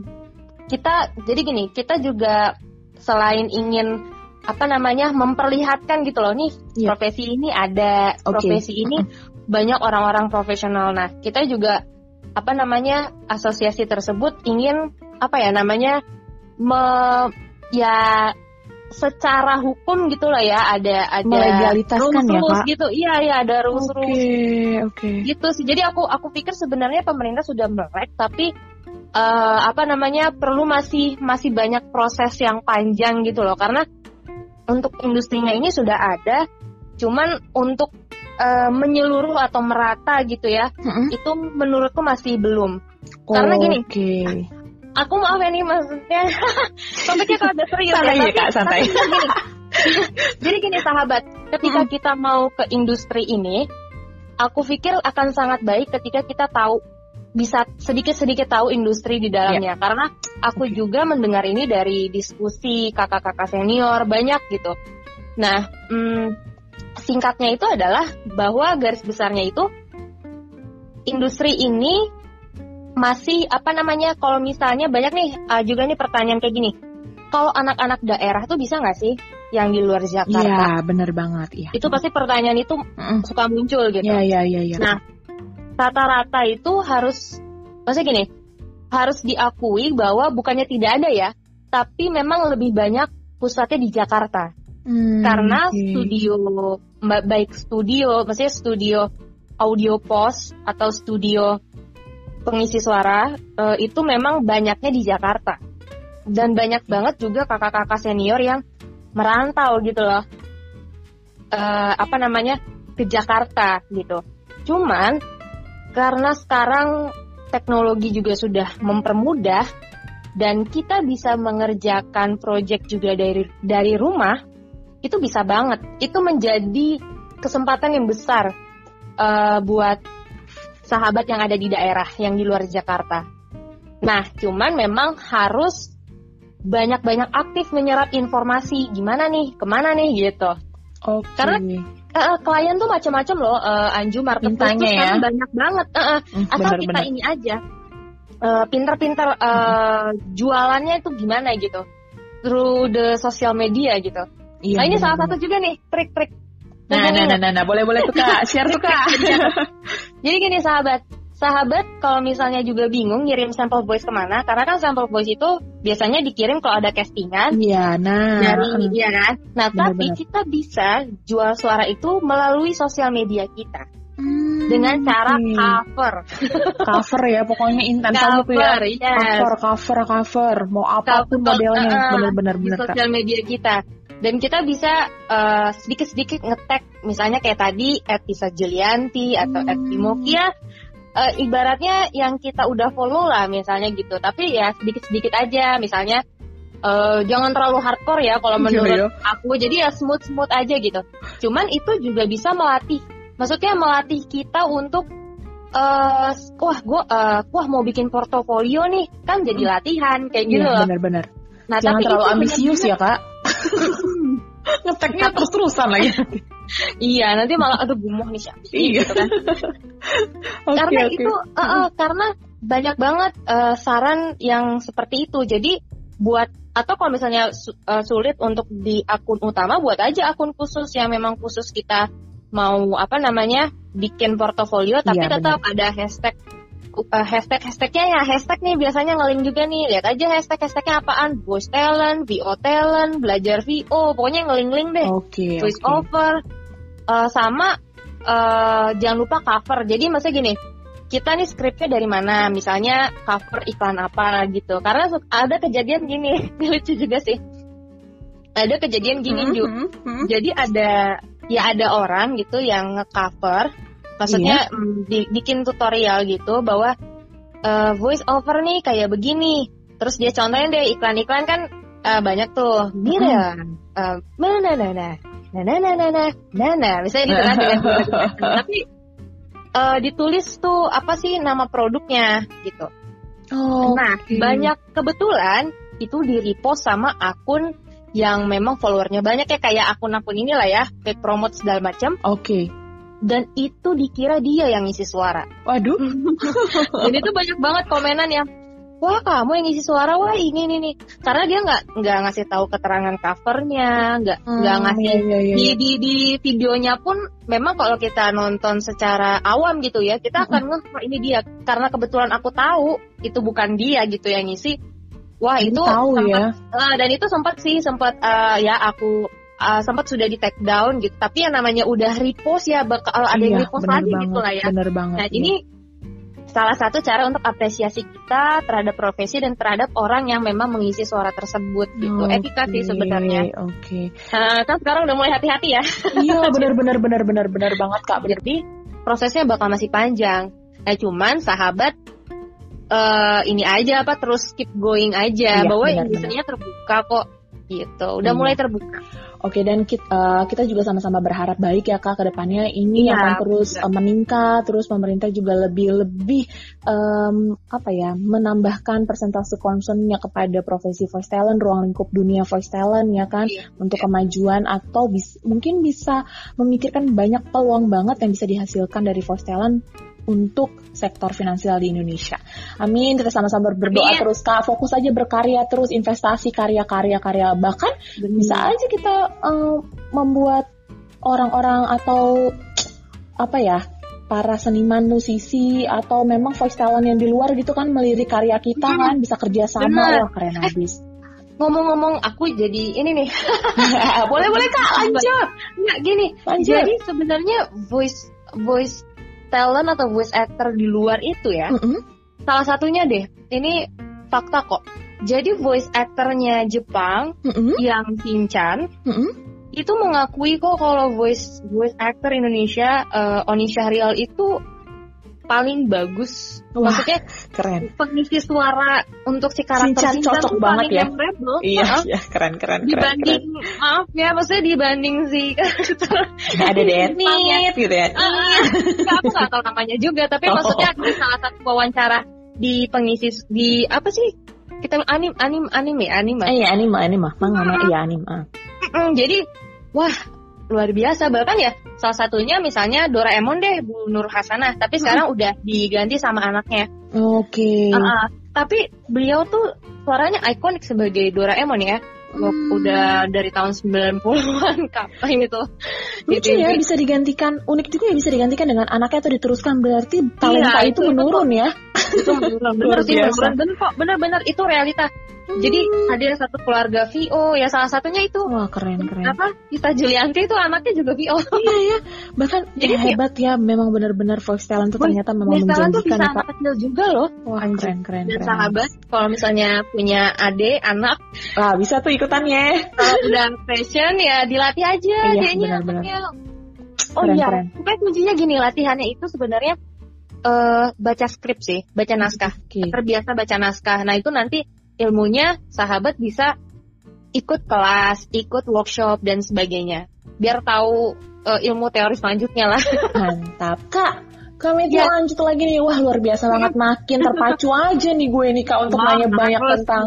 kita jadi gini, kita juga selain ingin apa namanya memperlihatkan gitu loh nih yeah. profesi ini ada okay. profesi ini banyak orang-orang profesional nah kita juga apa namanya asosiasi tersebut ingin apa ya namanya me ya secara hukum gitulah ya ada ada rules, ya gitu iya iya ada rules okay, okay. gitu sih jadi aku aku pikir sebenarnya pemerintah sudah melek tapi uh, apa namanya perlu masih masih banyak proses yang panjang gitu loh karena untuk industrinya ini sudah ada, cuman untuk uh, menyeluruh atau merata gitu ya, mm-hmm. itu menurutku masih belum. Oh, Karena gini, okay. Aku maaf ya nih maksudnya, topiknya kalau ada serius santai ya, kak, santai. gini, jadi gini sahabat, ketika mm-hmm. kita mau ke industri ini, aku pikir akan sangat baik ketika kita tahu bisa sedikit-sedikit tahu industri di dalamnya yeah. karena aku okay. juga mendengar ini dari diskusi kakak-kakak senior banyak gitu. Nah, hmm, singkatnya itu adalah bahwa garis besarnya itu industri ini masih apa namanya kalau misalnya banyak nih uh, juga nih pertanyaan kayak gini. Kalau anak-anak daerah tuh bisa nggak sih yang di luar Jakarta? Iya, benar banget. Iya. Itu pasti pertanyaan itu mm. suka muncul gitu. Iya, iya, iya. Ya. Nah, rata-rata itu harus maksudnya gini harus diakui bahwa bukannya tidak ada ya tapi memang lebih banyak pusatnya di Jakarta hmm, karena okay. studio baik studio maksudnya studio audio post atau studio pengisi suara uh, itu memang banyaknya di Jakarta. Dan banyak banget juga kakak-kakak senior yang merantau gitu loh. Uh, apa namanya? Ke Jakarta gitu. Cuman karena sekarang teknologi juga sudah mempermudah dan kita bisa mengerjakan proyek juga dari dari rumah, itu bisa banget. Itu menjadi kesempatan yang besar uh, buat sahabat yang ada di daerah yang di luar Jakarta. Nah, cuman memang harus banyak-banyak aktif menyerap informasi gimana nih, ke mana nih gitu. Oke. Okay. Karena uh, klien tuh macam-macam loh uh, Anju tuh ya. banyak banget uh, uh, mm, asal bener, kita bener. ini aja uh, pinter-pinter uh, jualannya itu gimana gitu through the social media gitu iya, nah ini bener, salah bener. satu juga nih trik-trik nah nah, nah nah nah boleh boleh tuh kak. Share tuh kak. Jadi gini sahabat. Sahabat kalau misalnya juga bingung ngirim sampel voice ke mana karena kan sampel voice itu biasanya dikirim kalau ada castingan. Iya nah. Dari iya kan? Nah bener, tapi bener. kita bisa jual suara itu melalui sosial media kita. Hmm, dengan cara cover. Cover ya pokoknya intens tuh ya. Yes. cover cover cover. Mau apa pun cover, modelnya. uh, bener-bener bener, di sosial media kita dan kita bisa uh, sedikit-sedikit ngetek misalnya kayak tadi at Tisa Julianti atau hmm. at Timokia uh, ibaratnya yang kita udah follow lah misalnya gitu. Tapi ya sedikit sedikit aja misalnya uh, jangan terlalu hardcore ya kalau menurut iya. aku. Jadi ya smooth smooth aja gitu. Cuman itu juga bisa melatih. Maksudnya melatih kita untuk uh, wah gua uh, wah mau bikin portofolio nih. Kan jadi hmm. latihan kayak gitu iya, loh. benar-benar. Nah jangan terlalu ambisius ya kak ngeteknya terus terusan lagi iya nanti malah aduh gumoh nih siapa iya. gitu kan okay, karena okay. itu uh, uh, karena banyak banget uh, saran yang seperti itu jadi buat atau kalau misalnya su uh, sulit untuk di akun utama buat aja akun khusus yang memang khusus kita mau apa namanya bikin portofolio tapi iya, tetap bener. ada hashtag uh, hashtag hashtagnya ya hashtag nih biasanya ngeling juga nih. Lihat aja hashtag hashtagnya apaan. Voice talent vo talent belajar vo pokoknya ngeling-ling deh. Okay, voice okay. over. Uh, sama uh, jangan lupa cover. Jadi maksudnya gini kita nih skripnya dari mana? Misalnya cover iklan apa gitu. Karena ada kejadian gini. Lucu juga sih. Ada kejadian gini Hmm, Ju. hmm, hmm. Jadi ada ya ada orang gitu yang nge-cover, maksudnya Iya. mm, di- bikin tutorial gitu bahwa eh, voice over nih kayak begini. Terus dia contohin deh iklan-iklan kan eh, banyak tuh. Mira, eh, mana nah nah nah nah nah nah nah nah nah nah misalnya gitu kan dengan tapi eh, ditulis tuh apa sih nama produknya gitu. Oh, Nah, oke. banyak kebetulan itu di repost sama akun yang memang followernya banyak ya kayak akun-akun inilah ya, kayak promote segala macam Oke. Dan itu dikira dia yang ngisi suara. Waduh. Dan itu banyak banget komenan yang Wah kamu yang ngisi suara wah ini ini nih karena dia nggak nggak ngasih tahu keterangan covernya nggak nggak Hmm, ngasih iya, iya, iya. di, di di videonya pun memang kalau kita nonton secara awam gitu ya kita akan ngeh wah ini dia karena kebetulan aku tahu itu bukan dia gitu yang ngisi wah Ini itu tahu sempat, ya. eh, dan itu sempat sih sempat eh, ya aku eh, sempat sudah di take down gitu tapi yang namanya udah repost ya bakal ada yang Iya, repost lagi banget, gitu lah ya Bener banget. nah iya. ini salah satu cara untuk apresiasi kita terhadap profesi dan terhadap orang yang memang mengisi suara tersebut gitu Oke, etika sih sebenarnya Oke. Nah, kan sekarang udah mulai hati-hati ya Iya, benar benar benar banget Kak. Benar. Jadi prosesnya bakal masih panjang. Nah cuman sahabat eh ini aja apa terus keep going aja Iya, bahwa industrinya terbuka kok gitu. Udah Iya. mulai terbuka. Oke dan kita, eh, kita juga sama-sama berharap baik ya kak ke depannya ini Iya, akan terus eh, meningkat terus pemerintah juga lebih lebih em, apa ya menambahkan persentase concernnya kepada profesi voice talent ruang lingkup dunia voice talent ya kan Iya. untuk kemajuan atau bis- mungkin bisa memikirkan banyak peluang banget yang bisa dihasilkan dari voice talent untuk sektor finansial di Indonesia. Amin. Kita sama-sama berdoa Amin. terus kak. Fokus aja berkarya terus investasi karya-karya karya bahkan bisa aja kita eh, membuat orang-orang atau apa ya para seniman musisi atau memang voice talent yang di luar gitu kan melirik karya kita Hmm. kan bisa kerja sama wah keren habis Ngomong-ngomong aku jadi ini nih. boleh boleh kak lanjut Nggak gini. lanjut Jadi sebenarnya voice voice talent atau voice actor di luar itu ya. Mm-mm. Salah satunya deh. Ini fakta kok. Jadi voice actornya Jepang Mm-mm. yang Shinchan Mm-mm. itu mengakui kok kalau voice voice actor Indonesia eh, Oni Syahrial itu paling bagus. Wah. Maksudnya keren pengisi suara untuk si karakter Shinchan Shinchan cocok tuh banget paling ya. memorable. iya Maaf, iya keren keren dibanding keren maaf ya maksudnya dibanding si karakter ada Denit gitu ya nggak, aku nggak tahu namanya juga tapi Oh. maksudnya di salah satu wawancara di pengisi di apa sih kita anim anim anime anime eh iya anime anime manga iya anime. Mm, jadi wah luar biasa. Bahkan ya salah satunya misalnya Doraemon deh Bu Nur Hasanah. Tapi sekarang udah diganti sama anaknya. Oke. Ah, ah. tapi beliau tuh suaranya ikonik sebagai Doraemon ya. Hmm. udah dari tahun 90-an kapan gitu lucu ya bisa digantikan. Unik juga ya bisa digantikan dengan anaknya atau diteruskan. Berarti talenta Iya, itu itu- menurun ya. Itu bener Luar sih biasa. bener bener kok bener-bener. Itu realita jadi Hmm. ada satu keluarga VO ya salah satunya itu wah keren keren. Apa Gita Julianti itu anaknya juga VO iya ya bahkan Jadi ya hebat ya memang benar-benar voice talent tuh ternyata memang Voice talent tuh menjanjikan bisa ya anak kecil juga loh. Wah Anjir. keren keren dan keren. sahabat kalau misalnya punya adik anak. Wah bisa tuh ikutannya. Kalau udah passion ya dilatih aja Iya, dianya benar-benar. anaknya. oh Keren, iya keren. pokoknya kuncinya gini latihannya itu sebenarnya eh baca skrip sih baca naskah. Oke. Terbiasa baca naskah. Nah itu nanti ilmunya sahabat bisa ikut kelas ikut workshop dan sebagainya. Biar tahu eh, ilmu teori selanjutnya lah. Mantap. Kak kami Ya. lanjut lagi nih. Wah luar biasa banget. Makin terpacu aja nih gue nih kak untuk nanya banyak tentang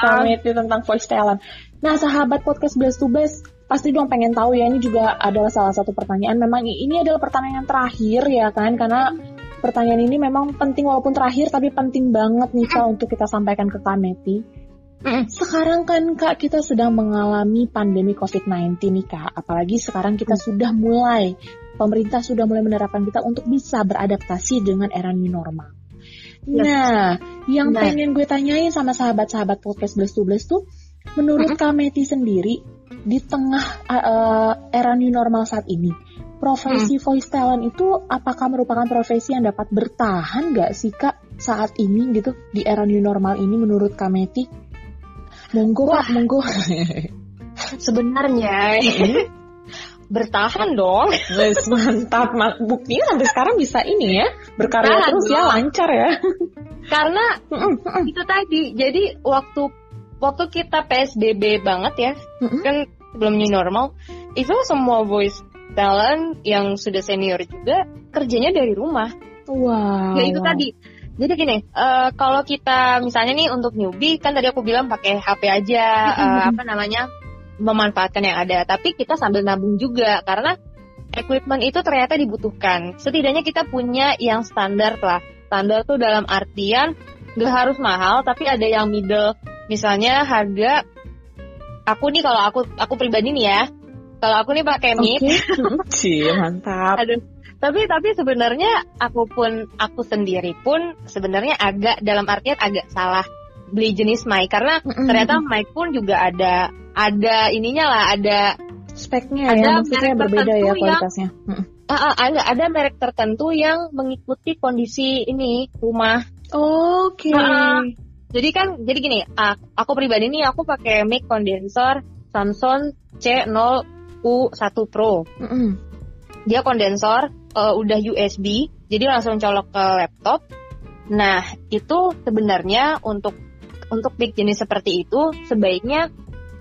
Community tentang voice talent. Nah, sahabat podcast Blast to Blast pasti dong pengen tahu ya ini juga adalah salah satu pertanyaan. Memang ini adalah pertanyaan terakhir ya kan karena pertanyaan ini memang penting walaupun terakhir tapi penting banget nih Kak untuk kita sampaikan ke Kameti. Mm. Sekarang kan Kak kita sedang mengalami pandemi COVID-19 nih Kak. Apalagi sekarang kita sudah mulai pemerintah sudah mulai menerapkan kita untuk bisa beradaptasi dengan era new normal. Yes. Nah, yang Nah. pengen gue tanyain sama sahabat-sahabat podcast Blast to tuh, menurut Kameti sendiri di tengah uh, era new normal saat ini, profesi voice talent itu apakah merupakan profesi yang dapat bertahan nggak sih kak saat ini gitu di era new normal ini menurut Kameti? Monggo Wah. kak, monggo. Sebenarnya bertahan dong. Wes mantap, Ma- buktinya sampai sekarang bisa ini ya, berkarya Bertahan terus ya, dong. lancar ya. Karena itu tadi. Jadi waktu waktu kita PSBB banget ya, kan sebelum new normal, itu semua voice talent yang sudah senior juga kerjanya dari rumah. Wow. Ya itu tadi. Jadi gini, eh, kalau kita misalnya nih untuk newbie kan tadi aku bilang pakai HP aja, eh, apa namanya memanfaatkan yang ada. Tapi kita sambil nabung juga karena equipment itu ternyata dibutuhkan. Setidaknya kita punya yang standar lah. Standar tuh dalam artian nggak harus mahal, tapi ada yang middle. Misalnya harga aku nih kalau aku aku pribadi nih ya, kalau aku nih pakai mic. Cie, mantap. Aduh. Tapi tapi sebenarnya aku pun aku sendiri pun sebenarnya agak dalam artian agak salah beli jenis mic karena Mm-mm. ternyata mic pun juga ada ada ininya lah ada speknya Ada ya, maksudnya berbeda ya yang- kualitasnya. Ah, ah, ada ada merek tertentu yang mengikuti kondisi ini rumah. Oke. Ah, Jadi kan jadi gini, ah, aku pribadi nih aku pakai mic kondensor Samsung C0U1 Pro. Mm-mm. dia kondensor eh, udah USB jadi langsung colok ke laptop nah itu sebenarnya untuk untuk mic jenis seperti itu sebaiknya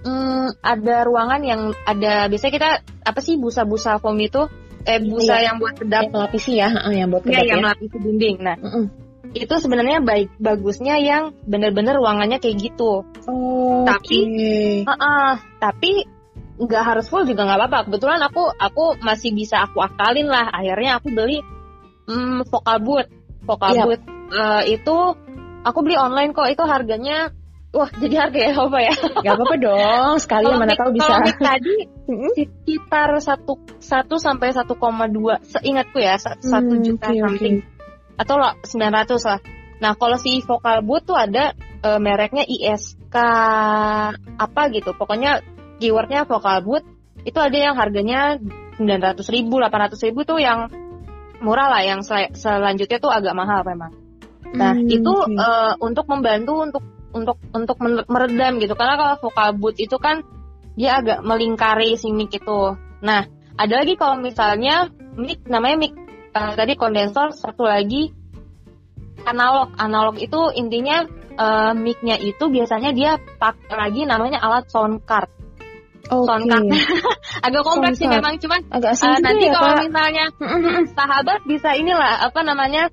mm, ada ruangan yang ada biasanya kita apa sih busa-busa foam itu eh busa Iya. yang buat kedap Yang pelapisi ya, heeh, yang buat ya kedap yang ya. melapisi dinding nah Mm-mm. itu sebenarnya baik bagusnya yang bener-bener ruangannya kayak gitu Oh, Tapi- oke. Heeh, tapi nggak harus full juga nggak apa-apa. Kebetulan aku aku masih bisa aku akalin lah. Akhirnya aku beli hmm, vocal booth. Vocal Iya. booth eh, itu aku beli online kok. Itu harganya wah jadi harga ya apa ya? Gak apa-apa dong, sekalian mana tahu bisa. kalau tadi sekitar satu satu sampai 1,2 seingatku ya sa- satu Hmm, juta oke. something atau lah 900 lah. Nah kalau si vocal booth tuh ada eh, mereknya ISK apa gitu. Pokoknya keywordnya vocal booth itu ada yang harganya 900 ribu, 800 ribu tuh yang murah lah. Yang sel- selanjutnya tuh agak mahal memang. Nah Hmm, itu eh, untuk membantu untuk untuk untuk meredam gitu. Karena kalau vocal booth itu kan dia agak melingkari si mic itu. Nah ada lagi kalau misalnya mic namanya mic eh, tadi kondensor satu lagi analog. Analog itu intinya eh, mic-nya itu biasanya dia pakai lagi namanya alat sound card. Card. Agak kompleks sih memang cuman Agak juga nanti ya, kalau Kak. misalnya sahabat bisa inilah apa namanya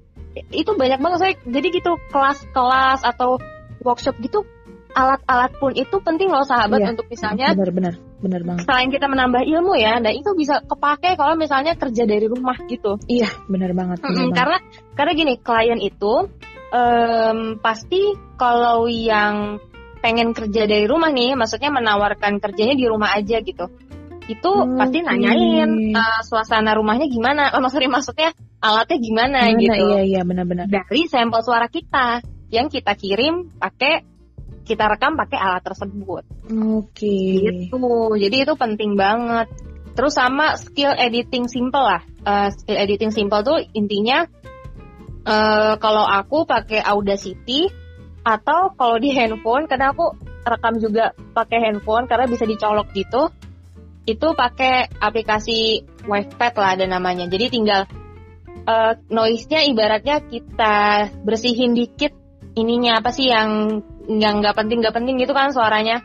itu banyak banget saya jadi gitu kelas-kelas atau workshop gitu alat-alat pun itu penting loh sahabat Iya. untuk misalnya Benar-benar, benar banget. selain kita menambah ilmu ya dan itu bisa kepake kalau misalnya kerja dari rumah gitu Iya, benar banget. Mm-mm, banget. karena karena gini klien itu em, pasti kalau yang pengen kerja dari rumah nih maksudnya menawarkan kerjanya di rumah aja gitu. Itu Oke. pasti nanyain eh, suasana rumahnya gimana? Oh, maksudnya maksudnya alatnya gimana Mana, gitu. Iya, iya, benar-benar. dari sampel suara kita yang kita kirim pakai kita rekam pakai alat tersebut. Oke. gitu. Jadi itu penting banget. Terus sama skill editing simple lah. Eh, skill editing simple tuh intinya eh, kalau aku pakai Audacity atau kalau di handphone karena aku rekam juga pakai handphone karena bisa dicolok gitu. Itu pakai aplikasi Wavepad lah ada namanya. Jadi tinggal eh, noise-nya ibaratnya kita bersihin dikit ininya apa sih yang yang nggak penting nggak penting gitu kan suaranya.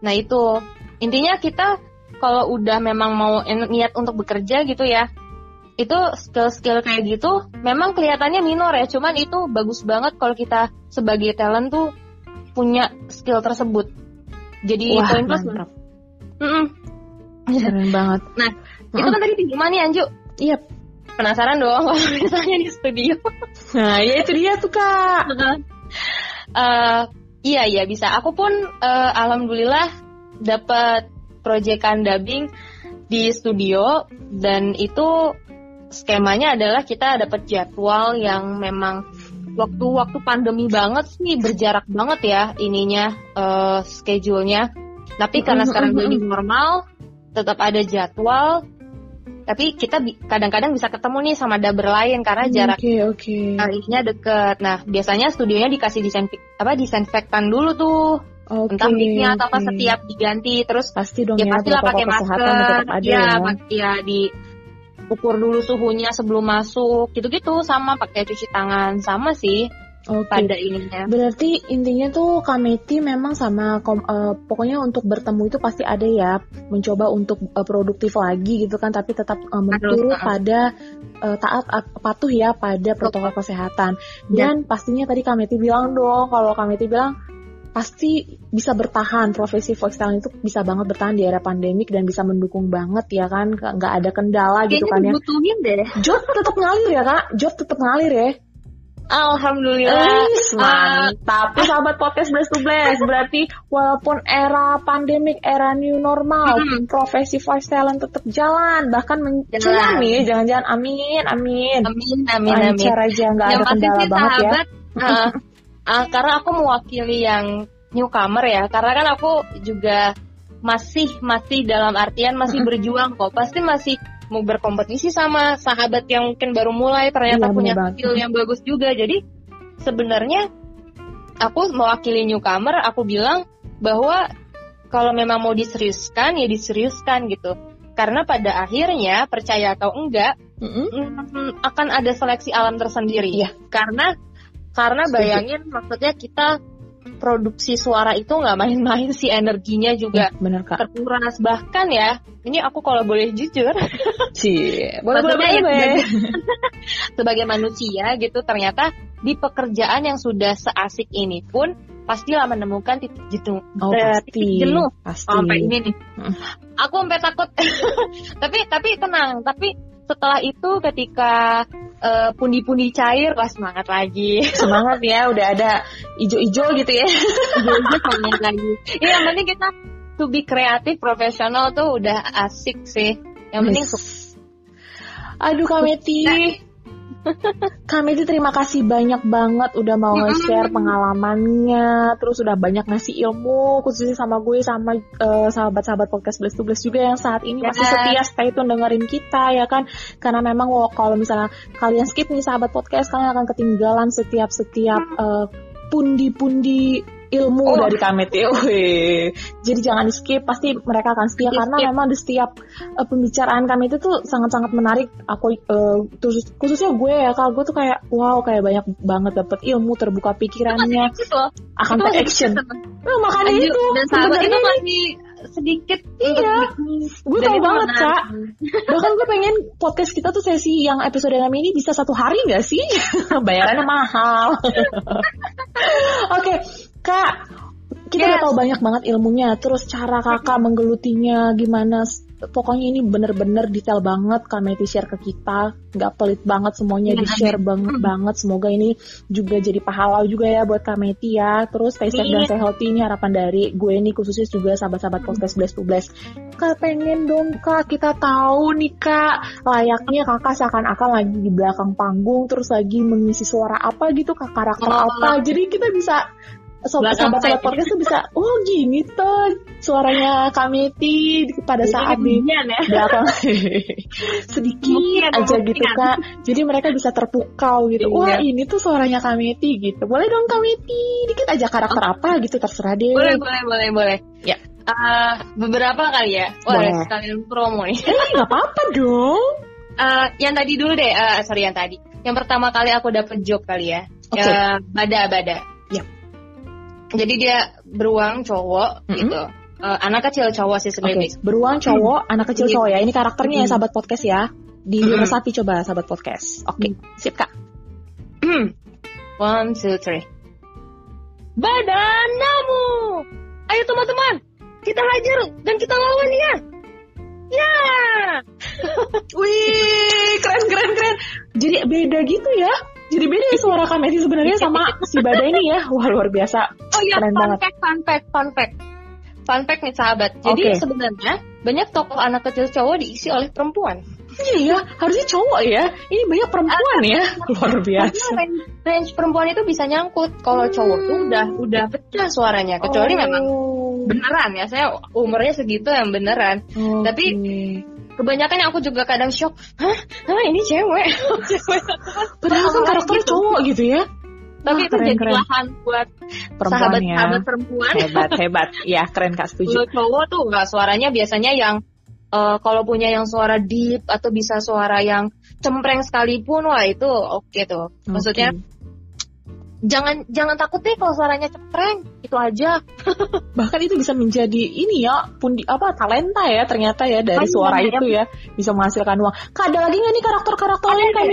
Nah itu. Intinya kita kalau udah memang mau niat untuk bekerja gitu ya, itu skill-skill kayak gitu memang kelihatannya minor ya, cuman itu bagus banget kalau kita sebagai talent tuh punya skill tersebut. Jadi Wah, poin plus. mantap. Mm-mm. Keren banget. Itu kan tadi di rumah nih Anju. Iya. Penasaran dong kalau misalnya di studio. Nah, ya itu dia tuh, Kak. Eh, iya iya bisa. Aku pun eh, alhamdulillah dapat proyekan dubbing di studio dan itu skemanya adalah kita dapat jadwal yang memang waktu-waktu pandemi banget sih berjarak banget ya ininya eh, schedule-nya. Tapi karena sekarang jadi normal, tetap ada jadwal. Tapi kita kadang-kadang bisa ketemu nih sama dubber lain karena jarak Oke, oke. Kalinya deket. Nah, biasanya studionya dikasih disinfek apa disinfektan dulu tuh Oke, entah mic-nya atau apa setiap diganti terus pasti dong ya ya, pastilah pakai masker tetap ada ya ya. pak- ya di ukur dulu suhunya sebelum masuk gitu-gitu sama pakai cuci tangan sama sih Oke. pada ininya Berarti intinya tuh Kameti memang sama kom- eh, pokoknya untuk bertemu itu pasti ada ya mencoba untuk eh, produktif lagi gitu kan tapi tetap eh, menurut Harus, pada eh, taat at- patuh ya pada protokol kesehatan. Ya. Dan pastinya tadi Kameti bilang dong kalau Kameti bilang pasti bisa bertahan profesi voice talent itu bisa banget bertahan di era pandemik dan bisa mendukung banget ya kan nggak ada kendala gitu kayaknya kan ya dibutuhin deh job tetap ngalir ya kak job tetap ngalir ya alhamdulillah Wis, mantap. Tuh sahabat podcast Blast to Blast. Berarti walaupun era pandemik, era new normal, Hmm. profesi voice talent tetap jalan. Bahkan mencuan Jalan. nih, jangan-jangan amin, amin. amin amin amin Lancar aja, nggak ada kendala banget ya. sahabat uh, uh, karena aku mewakili yang newcomer ya karena kan aku juga masih masih dalam artian masih Mm-mm. berjuang kok pasti masih mau berkompetisi sama sahabat yang mungkin baru mulai ternyata Iya, punya banget. skill yang bagus juga jadi sebenarnya aku mewakili newcomer aku bilang bahwa kalau memang mau diseriuskan ya diseriuskan gitu karena pada akhirnya percaya atau enggak Mm-mm. mm, akan ada seleksi alam tersendiri. Iya. Karena karena Setuju. bayangin maksudnya kita produksi suara itu nggak main-main sih energinya juga Ya, bener kak. terkuras bahkan ya ini aku kalau boleh jujur Cie, boleh boleh boleh. ya sebagai, sebagai manusia gitu ternyata di pekerjaan yang sudah seasik ini pun pastilah menemukan titik jenuh Oh eh, pasti, titik jenuh pasti. sampai ini nih. Mm. Aku sampai takut. tapi tapi tenang. Tapi setelah itu ketika eh, pundi-pundi cair, wah semangat lagi. Semangat ya, udah ada ijo-ijo gitu ya. Jadi semangat lagi. Iya, yang penting kita to be kreatif, profesional tuh udah asik sih. Yang penting Yes. Aduh Kak Kak Meti terima kasih banyak banget udah mau nge-share pengalamannya, terus udah banyak ngasih ilmu khususnya sama gue sama eh, sahabat-sahabat podcast Blast to Blast juga yang saat ini masih Yes. setia stay tune dengerin kita ya kan. Karena memang wah, kalau misalnya kalian skip nih sahabat podcast kalian akan ketinggalan setiap-setiap eh, pundi-pundi ilmu Oh. dari Kak Meti. Wih. Jadi jangan di skip, pasti mereka akan setia Di karena skip. memang di setiap uh, pembicaraan kami itu tuh sangat-sangat menarik. Aku uh, terus khususnya gue ya, kalau gue tuh kayak wow kayak banyak banget dapet ilmu, terbuka pikirannya, gitu loh. akan Itu action. Nah, makanya itu Dan sahabat itu sebenarnya masih sedikit Iya. gue tau banget kak. Bahkan gue pengen podcast kita tuh sesi yang episode kami ini bisa satu hari nggak sih? Bayarannya mahal. Oke, kak. Kita udah Yes. tahu banyak banget ilmunya. Terus cara kakak menggelutinya gimana? Pokoknya ini bener-bener detail banget Kak Meti share ke kita. Nggak pelit banget semuanya Iya, di share banget banget. Semoga ini juga jadi pahala juga ya buat Kak Meti ya. Terus stay safe dan stay healthy ini harapan dari gue nih khususnya juga sahabat-sahabat podcast Blast to Blast. Kak pengen dong kak kita tahu nih kak layaknya kakak seakan-akan lagi di belakang panggung terus lagi mengisi suara apa gitu kak karakter Oh. apa jadi kita bisa sobat Belakang sahabat mic. podcast tuh bisa oh gini tuh suaranya Kameti pada saat di ya. belakang sedikit Mungkin, aja gitu kak jadi mereka bisa terpukau gitu wah Iya. ini tuh suaranya Kameti gitu boleh dong Kameti dikit aja karakter apa gitu terserah deh Boleh, boleh, boleh, boleh. Ya. Eh, beberapa kali ya. Wah, Boleh. sekalian promo nih. eh nggak apa-apa dong Eh, yang tadi dulu deh, eh, sorry yang tadi. Yang pertama kali aku dapet job kali ya. Oke. Eh, bada bada. Ya. Jadi dia beruang cowok Mm-mm. gitu. Eh, anak kecil cowok sih sebenarnya. beruang cowok, anak kecil Iya. cowok ya. Ini karakternya ya Hmm. sahabat podcast ya. Di Hmm. resapi coba sahabat podcast. Oke, sip kak. One, two, three. Badanamu! Ayo teman-teman, kita hajar dan kita lawan ya. Ya. Wih, keren keren keren. Jadi beda gitu ya. Jadi beda ya suara Kameti sebenarnya sama si Bada ini ya. Wah luar biasa. Oh iya, Keren fun banget. fact, fun fact, fun fact. Fun fact nih sahabat. Jadi Oke. sebenarnya banyak tokoh anak kecil cowok diisi oleh perempuan. Iya ya, harusnya cowok ya. Ini banyak perempuan ya. Luar biasa. Range, range perempuan itu bisa nyangkut. Kalau cowok tuh udah udah pecah suaranya. Kecuali Oh. memang beneran ya. Saya umurnya segitu yang beneran. Oke. Tapi kebanyakan yang aku juga kadang shock. Hah? Hah ini cewek? cewek. padahal kan karakternya cowok gitu ya. tapi Wah, itu keren, jadi keren. lahan buat Perempuan sahabat ya. sahabat perempuan Hebat, hebat. Ya, keren Kak, setuju. Kalau cowok tuh nggak suaranya biasanya yang eh, kalau punya yang suara deep atau bisa suara yang cempreng sekalipun wah itu oke tuh maksudnya Oke. Jangan jangan takut deh kalau suaranya cempreng itu aja bahkan itu bisa menjadi ini ya pundi apa talenta ya ternyata ya dari iya, suara iya. itu ya bisa menghasilkan uang. Kak ada lagi nggak nih karakter-karakter lain Kak?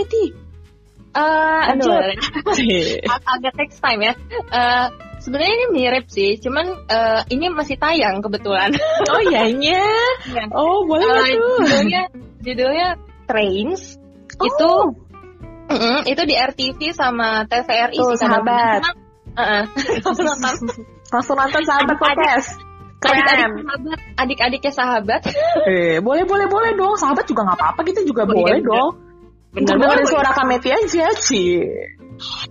Eh, aduh Lanjut. ag- agak text time ya Eh, sebenarnya ini mirip sih cuman eh, ini masih tayang kebetulan oh iyanya. Iya. Oh boleh Eh, nggak tuh? judulnya judulnya Trains Oh. itu Mm-mm, itu di RTV sama TVRI Tuh, sih sahabat. Heeh. Langsung nonton. Langsung nonton sahabat Adik-adik. podcast. adik-adik Keren. sahabat adik-adiknya sahabat Eh, boleh boleh boleh dong. Sahabat juga nggak apa-apa. Kita juga Oh, iya, boleh bener. dong. Bener dengerin banget. suara Kak Meti aja sih.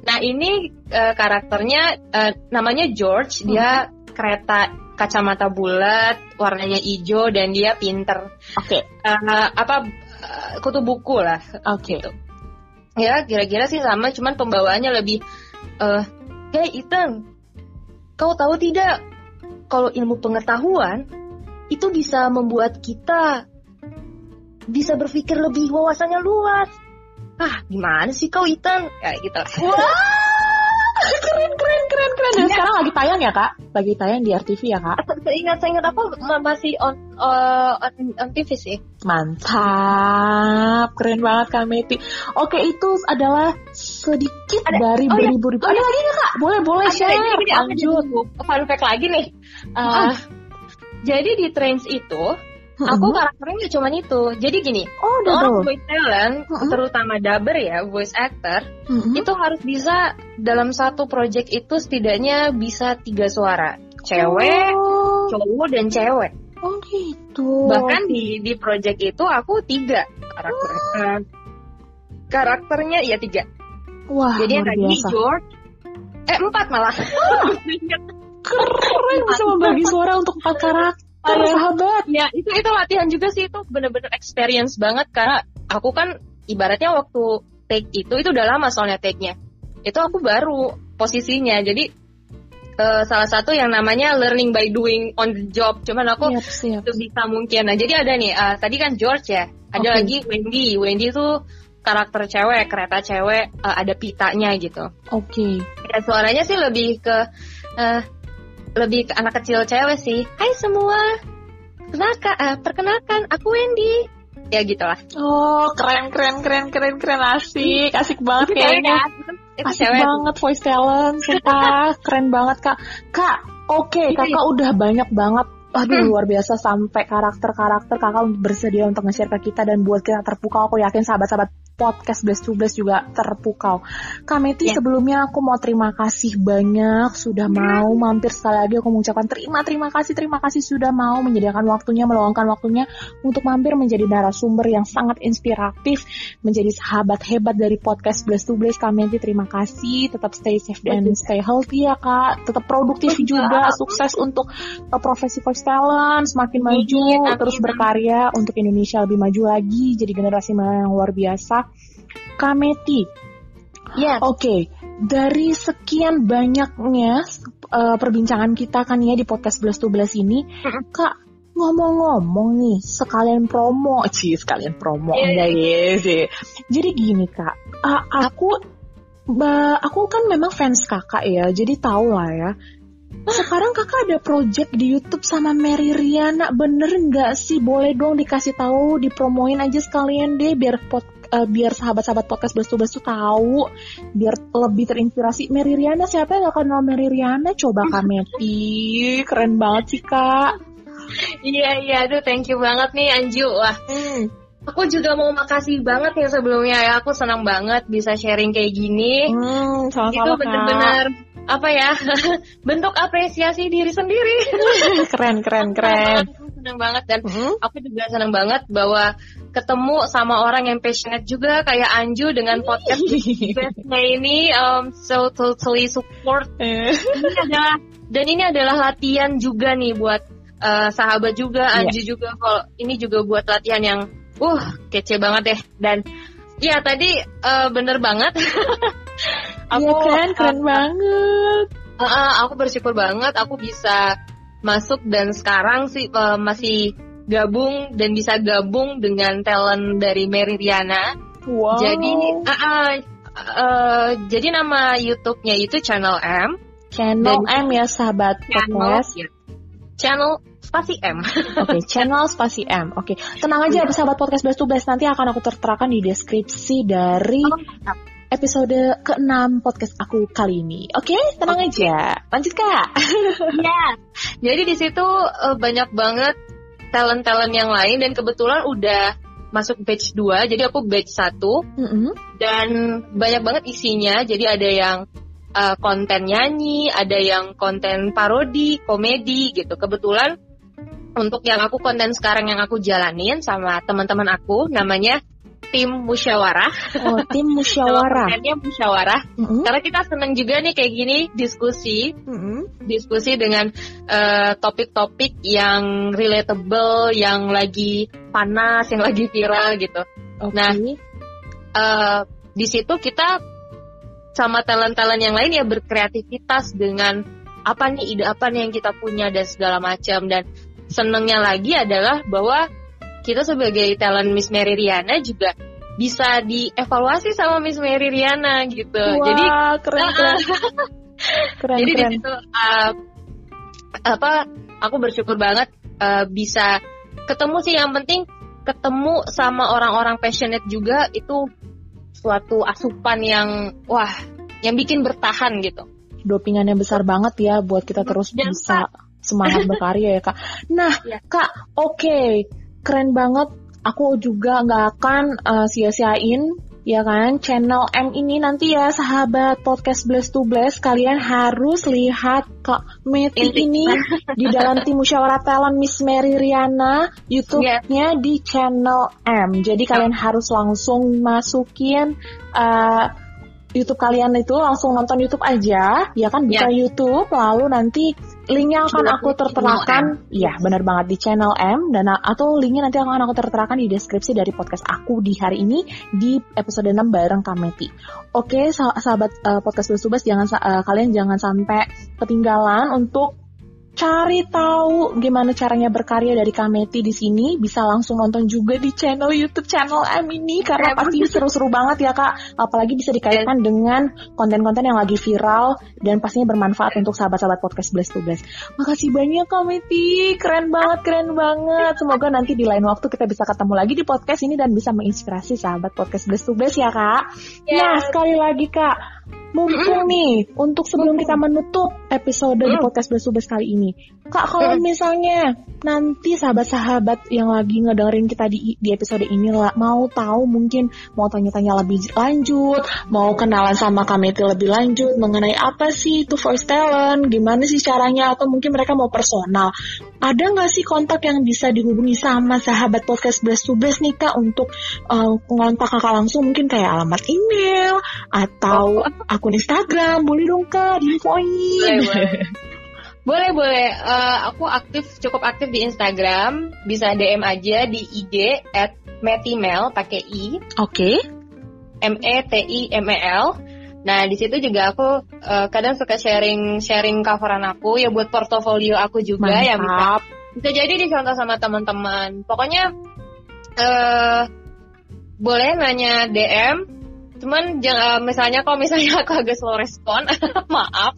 nah ini eh, karakternya eh, namanya George dia kereta kacamata bulat warnanya hijau dan dia pinter Oke. Eh, apa eh, kutu buku lah Oke. gitu ya kira-kira sih sama cuman pembawaannya lebih eh hey Ethan kau tahu tidak kalau ilmu pengetahuan itu bisa membuat kita bisa berpikir lebih wawasannya luas ah gimana sih kau Ethan kayak gitu lah keren keren keren keren. Dan Iya. sekarang lagi tayang ya kak? Lagi tayang di RTV ya kak? seingat seingat aku ma- masih on, eh, on on TV sih Mantap, keren banget Kak Meti. Oke, itu adalah sedikit Ada- dari oh, iya. beribu-ribu. Ada lagi nggak kak? Boleh, boleh Ada, share. aku Lanjut. jadi fun fact lagi nih Eh, Ah. jadi di Trains itu aku karakternya nggak cuma itu jadi gini Oh, orang voice talent Mm-mm. terutama dubber ya voice actor Mm-mm. itu harus bisa dalam satu project itu setidaknya bisa tiga suara cewek Oh, cowok dan cewek oh gitu. bahkan di di project itu aku tiga karakter eh, karakternya ya tiga. Wah, jadi yang tadi. George eh empat malah. Keren. Bisa membagi suara untuk empat karakter, sahabat. ya itu itu latihan juga sih. Itu bener-bener experience banget karena aku kan ibaratnya waktu take itu itu udah lama soalnya take-nya. Itu aku baru posisinya. Jadi eh, salah satu yang namanya learning by doing on the job cuman aku siap. itu bisa mungkin nah jadi ada nih eh, tadi kan George ya ada Oke. lagi Wendy Wendy tuh karakter cewek kereta cewek eh, ada pitanya gitu Oke. ya suaranya sih lebih ke eh, lebih ke anak kecil cewek sih Hai semua kenalkan eh, perkenalkan aku Wendy ya gitulah Oh, keren, keren, keren, keren, keren. Asik, asik banget Itu cewek kayaknya. Itu Asik cewek banget voice talent, sumpah keren banget kak. Kak, oke Iya, kakak udah banyak banget. Aduh luar biasa sampai karakter-karakter kakak bersedia untuk nge-share ke kita dan buat kita terpukau. Aku yakin sahabat-sahabat podcast Blast to Blast juga terpukau. Kak Meti Ya. sebelumnya aku mau terima kasih banyak sudah mau mampir sekali lagi aku mengucapkan terima terima kasih terima kasih sudah mau menyediakan waktunya meluangkan waktunya untuk mampir menjadi narasumber yang sangat inspiratif menjadi sahabat hebat dari podcast Blast to Blast Kak Meti terima kasih. Tetap stay safe dan stay healthy ya Kak. Tetap produktif juga sukses untuk uh, profesi voice talent semakin maju terus berkarya untuk Indonesia lebih maju lagi jadi generasi yang luar biasa Kak Meti ya Oke, dari sekian banyaknya uh, perbincangan kita kan ya di podcast Belas tuh Belas ini, Mm-mm. Kak ngomong-ngomong nih, sekalian promo, Ci, sekalian promo Iya, enggak ya sih. Jadi gini Kak, uh, aku ba, aku kan memang fans Kakak ya, jadi tahu lah ya. Sekarang kakak ada project di YouTube sama Mary Riana, bener nggak sih? Boleh dong dikasih tahu, dipromoin aja sekalian deh, biar pot, eh, biar sahabat-sahabat podcast Belas tuh tahu, biar lebih terinspirasi. Mary Riana siapa yang gak kenal Mary Riana? Coba Kak Meti, keren banget sih kak. iya iya aduh thank you banget nih Anju wah Hmm. aku juga mau makasih banget ya sebelumnya ya aku senang banget bisa sharing kayak gini Hmm, itu sama-sama kak. bener-bener apa ya bentuk apresiasi diri sendiri Keren, keren, keren. Aku senang banget. Dan Hmm. aku juga senang banget bahwa ketemu sama orang yang passionate juga kayak Anju dengan podcast bestnya ini um, so totally support. Eh. ini adalah dan ini adalah latihan juga nih buat uh, sahabat juga Iya. Anju juga. Kalau ini juga buat latihan yang uh kece banget deh. Dan ya tadi uh, bener banget. Aku iya kan? Keren uh, banget. Uh, uh, aku bersyukur banget aku bisa masuk dan sekarang sih uh, masih gabung dan bisa gabung dengan talent dari Mary Riana. Wow. Jadi uh, uh, uh, jadi nama YouTube-nya itu Channel M. Channel dan M ya sahabat channel, ya. Channel spasi M. Oke, okay, channel spasi M. Oke, okay. tenang aja ya. sahabat podcast Best to Best nanti akan aku terterakan di deskripsi dari oh, episode ke-6 podcast aku kali ini. Oke, okay? tenang okay. aja. Lanjut Kak. Iya. Jadi di situ uh, banyak banget talent-talent yang lain dan kebetulan udah masuk batch 2 jadi aku batch 1 mm -hmm. dan banyak banget isinya jadi ada yang uh, konten nyanyi ada yang konten parodi komedi gitu kebetulan untuk yang aku konten sekarang yang aku jalanin sama teman-teman aku namanya tim musyawarah. Oh, tim musyawarah. Kontennya musyawarah. Mm -hmm. Karena kita senang juga nih kayak gini diskusi, mm -hmm. diskusi dengan eh, topik-topik uh, yang relatable, yang lagi panas, yang lagi viral gitu. Okay. Nah, uh, di situ kita sama talent-talent yang lain ya berkreativitas dengan apa nih ide apa nih yang kita punya dan segala macam dan senengnya lagi adalah bahwa kita sebagai talent Miss Mary Riana juga bisa dievaluasi sama Miss Mary Riana gitu. Wah, Jadi keren keren. keren Jadi keren. di situ uh, apa aku bersyukur banget uh, bisa ketemu sih yang penting ketemu sama orang-orang passionate juga itu suatu asupan yang wah yang bikin bertahan gitu. Dopingannya besar banget ya buat kita terus Dan bisa semangat berkarya ya kak. Nah ya. kak, oke okay keren banget. Aku juga nggak akan uh, sia-siain ya kan channel M ini nanti ya sahabat podcast Bless to Bless kalian harus lihat Kak Meti ini di dalam tim musyawarah talent Miss Mary Riana YouTube-nya yeah. di channel M jadi kalian harus langsung masukin uh, YouTube kalian itu langsung nonton YouTube aja, ya kan buka yeah. YouTube, lalu nanti linknya akan aku terterakan, ya benar banget di channel M. Dan atau linknya nanti akan aku terterakan di deskripsi dari podcast aku di hari ini di episode 6 bareng Kameti. Oke, sahabat uh, podcast Subas jangan uh, kalian jangan sampai ketinggalan untuk cari tahu gimana caranya berkarya dari Kameti di sini bisa langsung nonton juga di channel YouTube channel M ini karena pasti seru-seru banget ya kak. Apalagi bisa dikaitkan dengan konten-konten yang lagi viral dan pastinya bermanfaat untuk sahabat-sahabat podcast Bless to Bless makasih banyak Kameti keren banget keren banget. Semoga nanti di lain waktu kita bisa ketemu lagi di podcast ini dan bisa menginspirasi sahabat podcast Bless to Bless ya kak. Yes. nah sekali lagi kak mumpung nih untuk sebelum kita menutup episode di podcast Besubes kali ini. Kak, kalau misalnya nanti sahabat-sahabat yang lagi ngedengerin kita di, di episode ini lah, mau tahu mungkin mau tanya-tanya lebih lanjut, mau kenalan sama Kameti lebih lanjut mengenai apa sih itu voice talent, gimana sih caranya, atau mungkin mereka mau personal. Ada nggak sih kontak yang bisa dihubungi sama sahabat podcast Bless to Bless nih kak untuk uh, ngontak kakak langsung mungkin kayak alamat email atau oh. akun Instagram, boleh dong kak diinfoin. Boleh boleh. Uh, aku aktif cukup aktif di Instagram. Bisa DM aja di IG at metimel pakai i. Oke. Okay. M E T I M E L. Nah di situ juga aku uh, kadang suka sharing sharing coveran aku ya buat portofolio aku juga Mantap. ya bisa bisa jadi dicontoh sama teman-teman. Pokoknya uh, boleh nanya DM Cuman jangan misalnya kalau misalnya aku agak slow respon, maaf.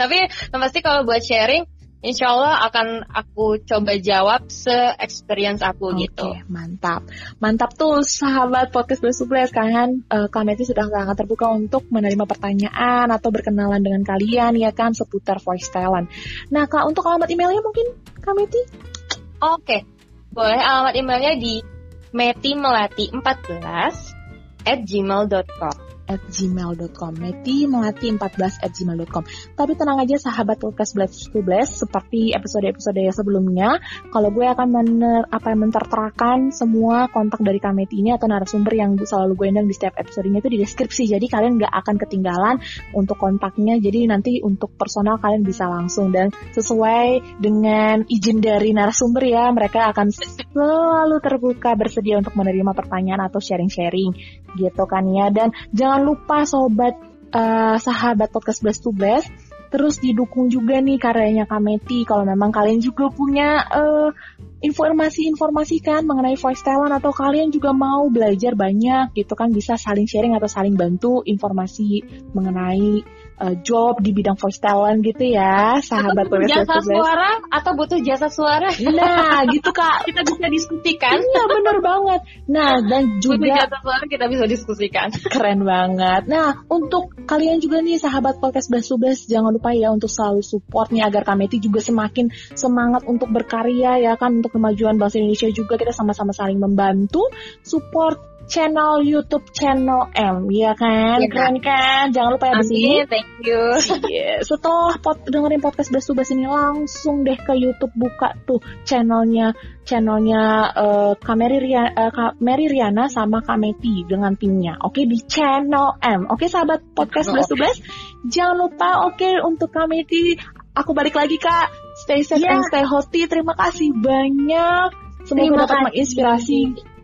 Tapi pasti kalau buat sharing, Insya Allah akan aku coba jawab se-experience aku okay, gitu. mantap. Mantap tuh sahabat podcast Bersubles kan. Uh, Kameti sudah sangat terbuka untuk menerima pertanyaan atau berkenalan dengan kalian ya kan seputar voice talent. Nah Kak, untuk alamat emailnya mungkin Kameti? Oke, okay. boleh alamat emailnya di metimelati 14 at gmail.com at gmail.com Meti Melati 14 at gmail.com Tapi tenang aja sahabat podcast Blast to Blast Seperti episode-episode yang sebelumnya Kalau gue akan mener, apa menterterakan semua kontak dari Kameti ini Atau narasumber yang selalu gue undang di setiap episodenya itu di deskripsi. Jadi kalian gak akan ketinggalan untuk kontaknya. Jadi nanti untuk personal kalian bisa langsung. Dan sesuai dengan izin dari narasumber ya Mereka akan selalu terbuka bersedia untuk menerima pertanyaan atau sharing-sharing. Gitu kan ya. Dan jangan jangan lupa sobat uh, sahabat podcast Blast to Blast terus didukung juga nih karyanya Kameti kalau memang kalian juga punya uh, informasi-informasi kan mengenai voice talent atau kalian juga mau belajar banyak gitu kan bisa saling sharing atau saling bantu informasi mengenai uh, job di bidang voice talent gitu ya, sahabat atau jasa suara atau butuh jasa suara. Nah, gitu Kak. kita bisa diskusikan. Iya, bener banget. Nah, dan juga butuh jasa suara kita bisa diskusikan. Keren banget. Nah, untuk kalian juga nih sahabat podcast Basubes, jangan lupa ya untuk selalu support nih agar Kameti juga semakin semangat untuk berkarya ya kan untuk kemajuan bahasa Indonesia juga kita sama-sama saling membantu support channel YouTube channel M, ya kan? Ya, Keren kan? Jangan lupa ya di sini. Thank you. Yeah. Setelah pot dengerin podcast Bas Tubas ini langsung deh ke YouTube buka tuh channelnya channelnya uh, Kameri Riana, uh, Kameri Riana sama Kameti dengan timnya. Oke okay, di channel M. Oke okay, sahabat podcast Bas Tubas, jangan lupa oke okay, untuk Kameti aku balik lagi kak. Stay safe yeah. and stay healthy. Terima kasih banyak. Semoga dapat menginspirasi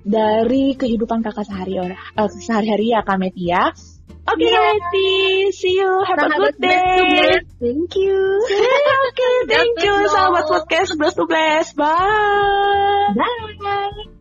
dari kehidupan kakak sehari uh, sehari-hari ya Kak Meti ya. Oke okay, yeah. Meti, see you, have a good day. Thank you. Oke, okay, thank you sahabat podcast bless to bless. Bye. Bye.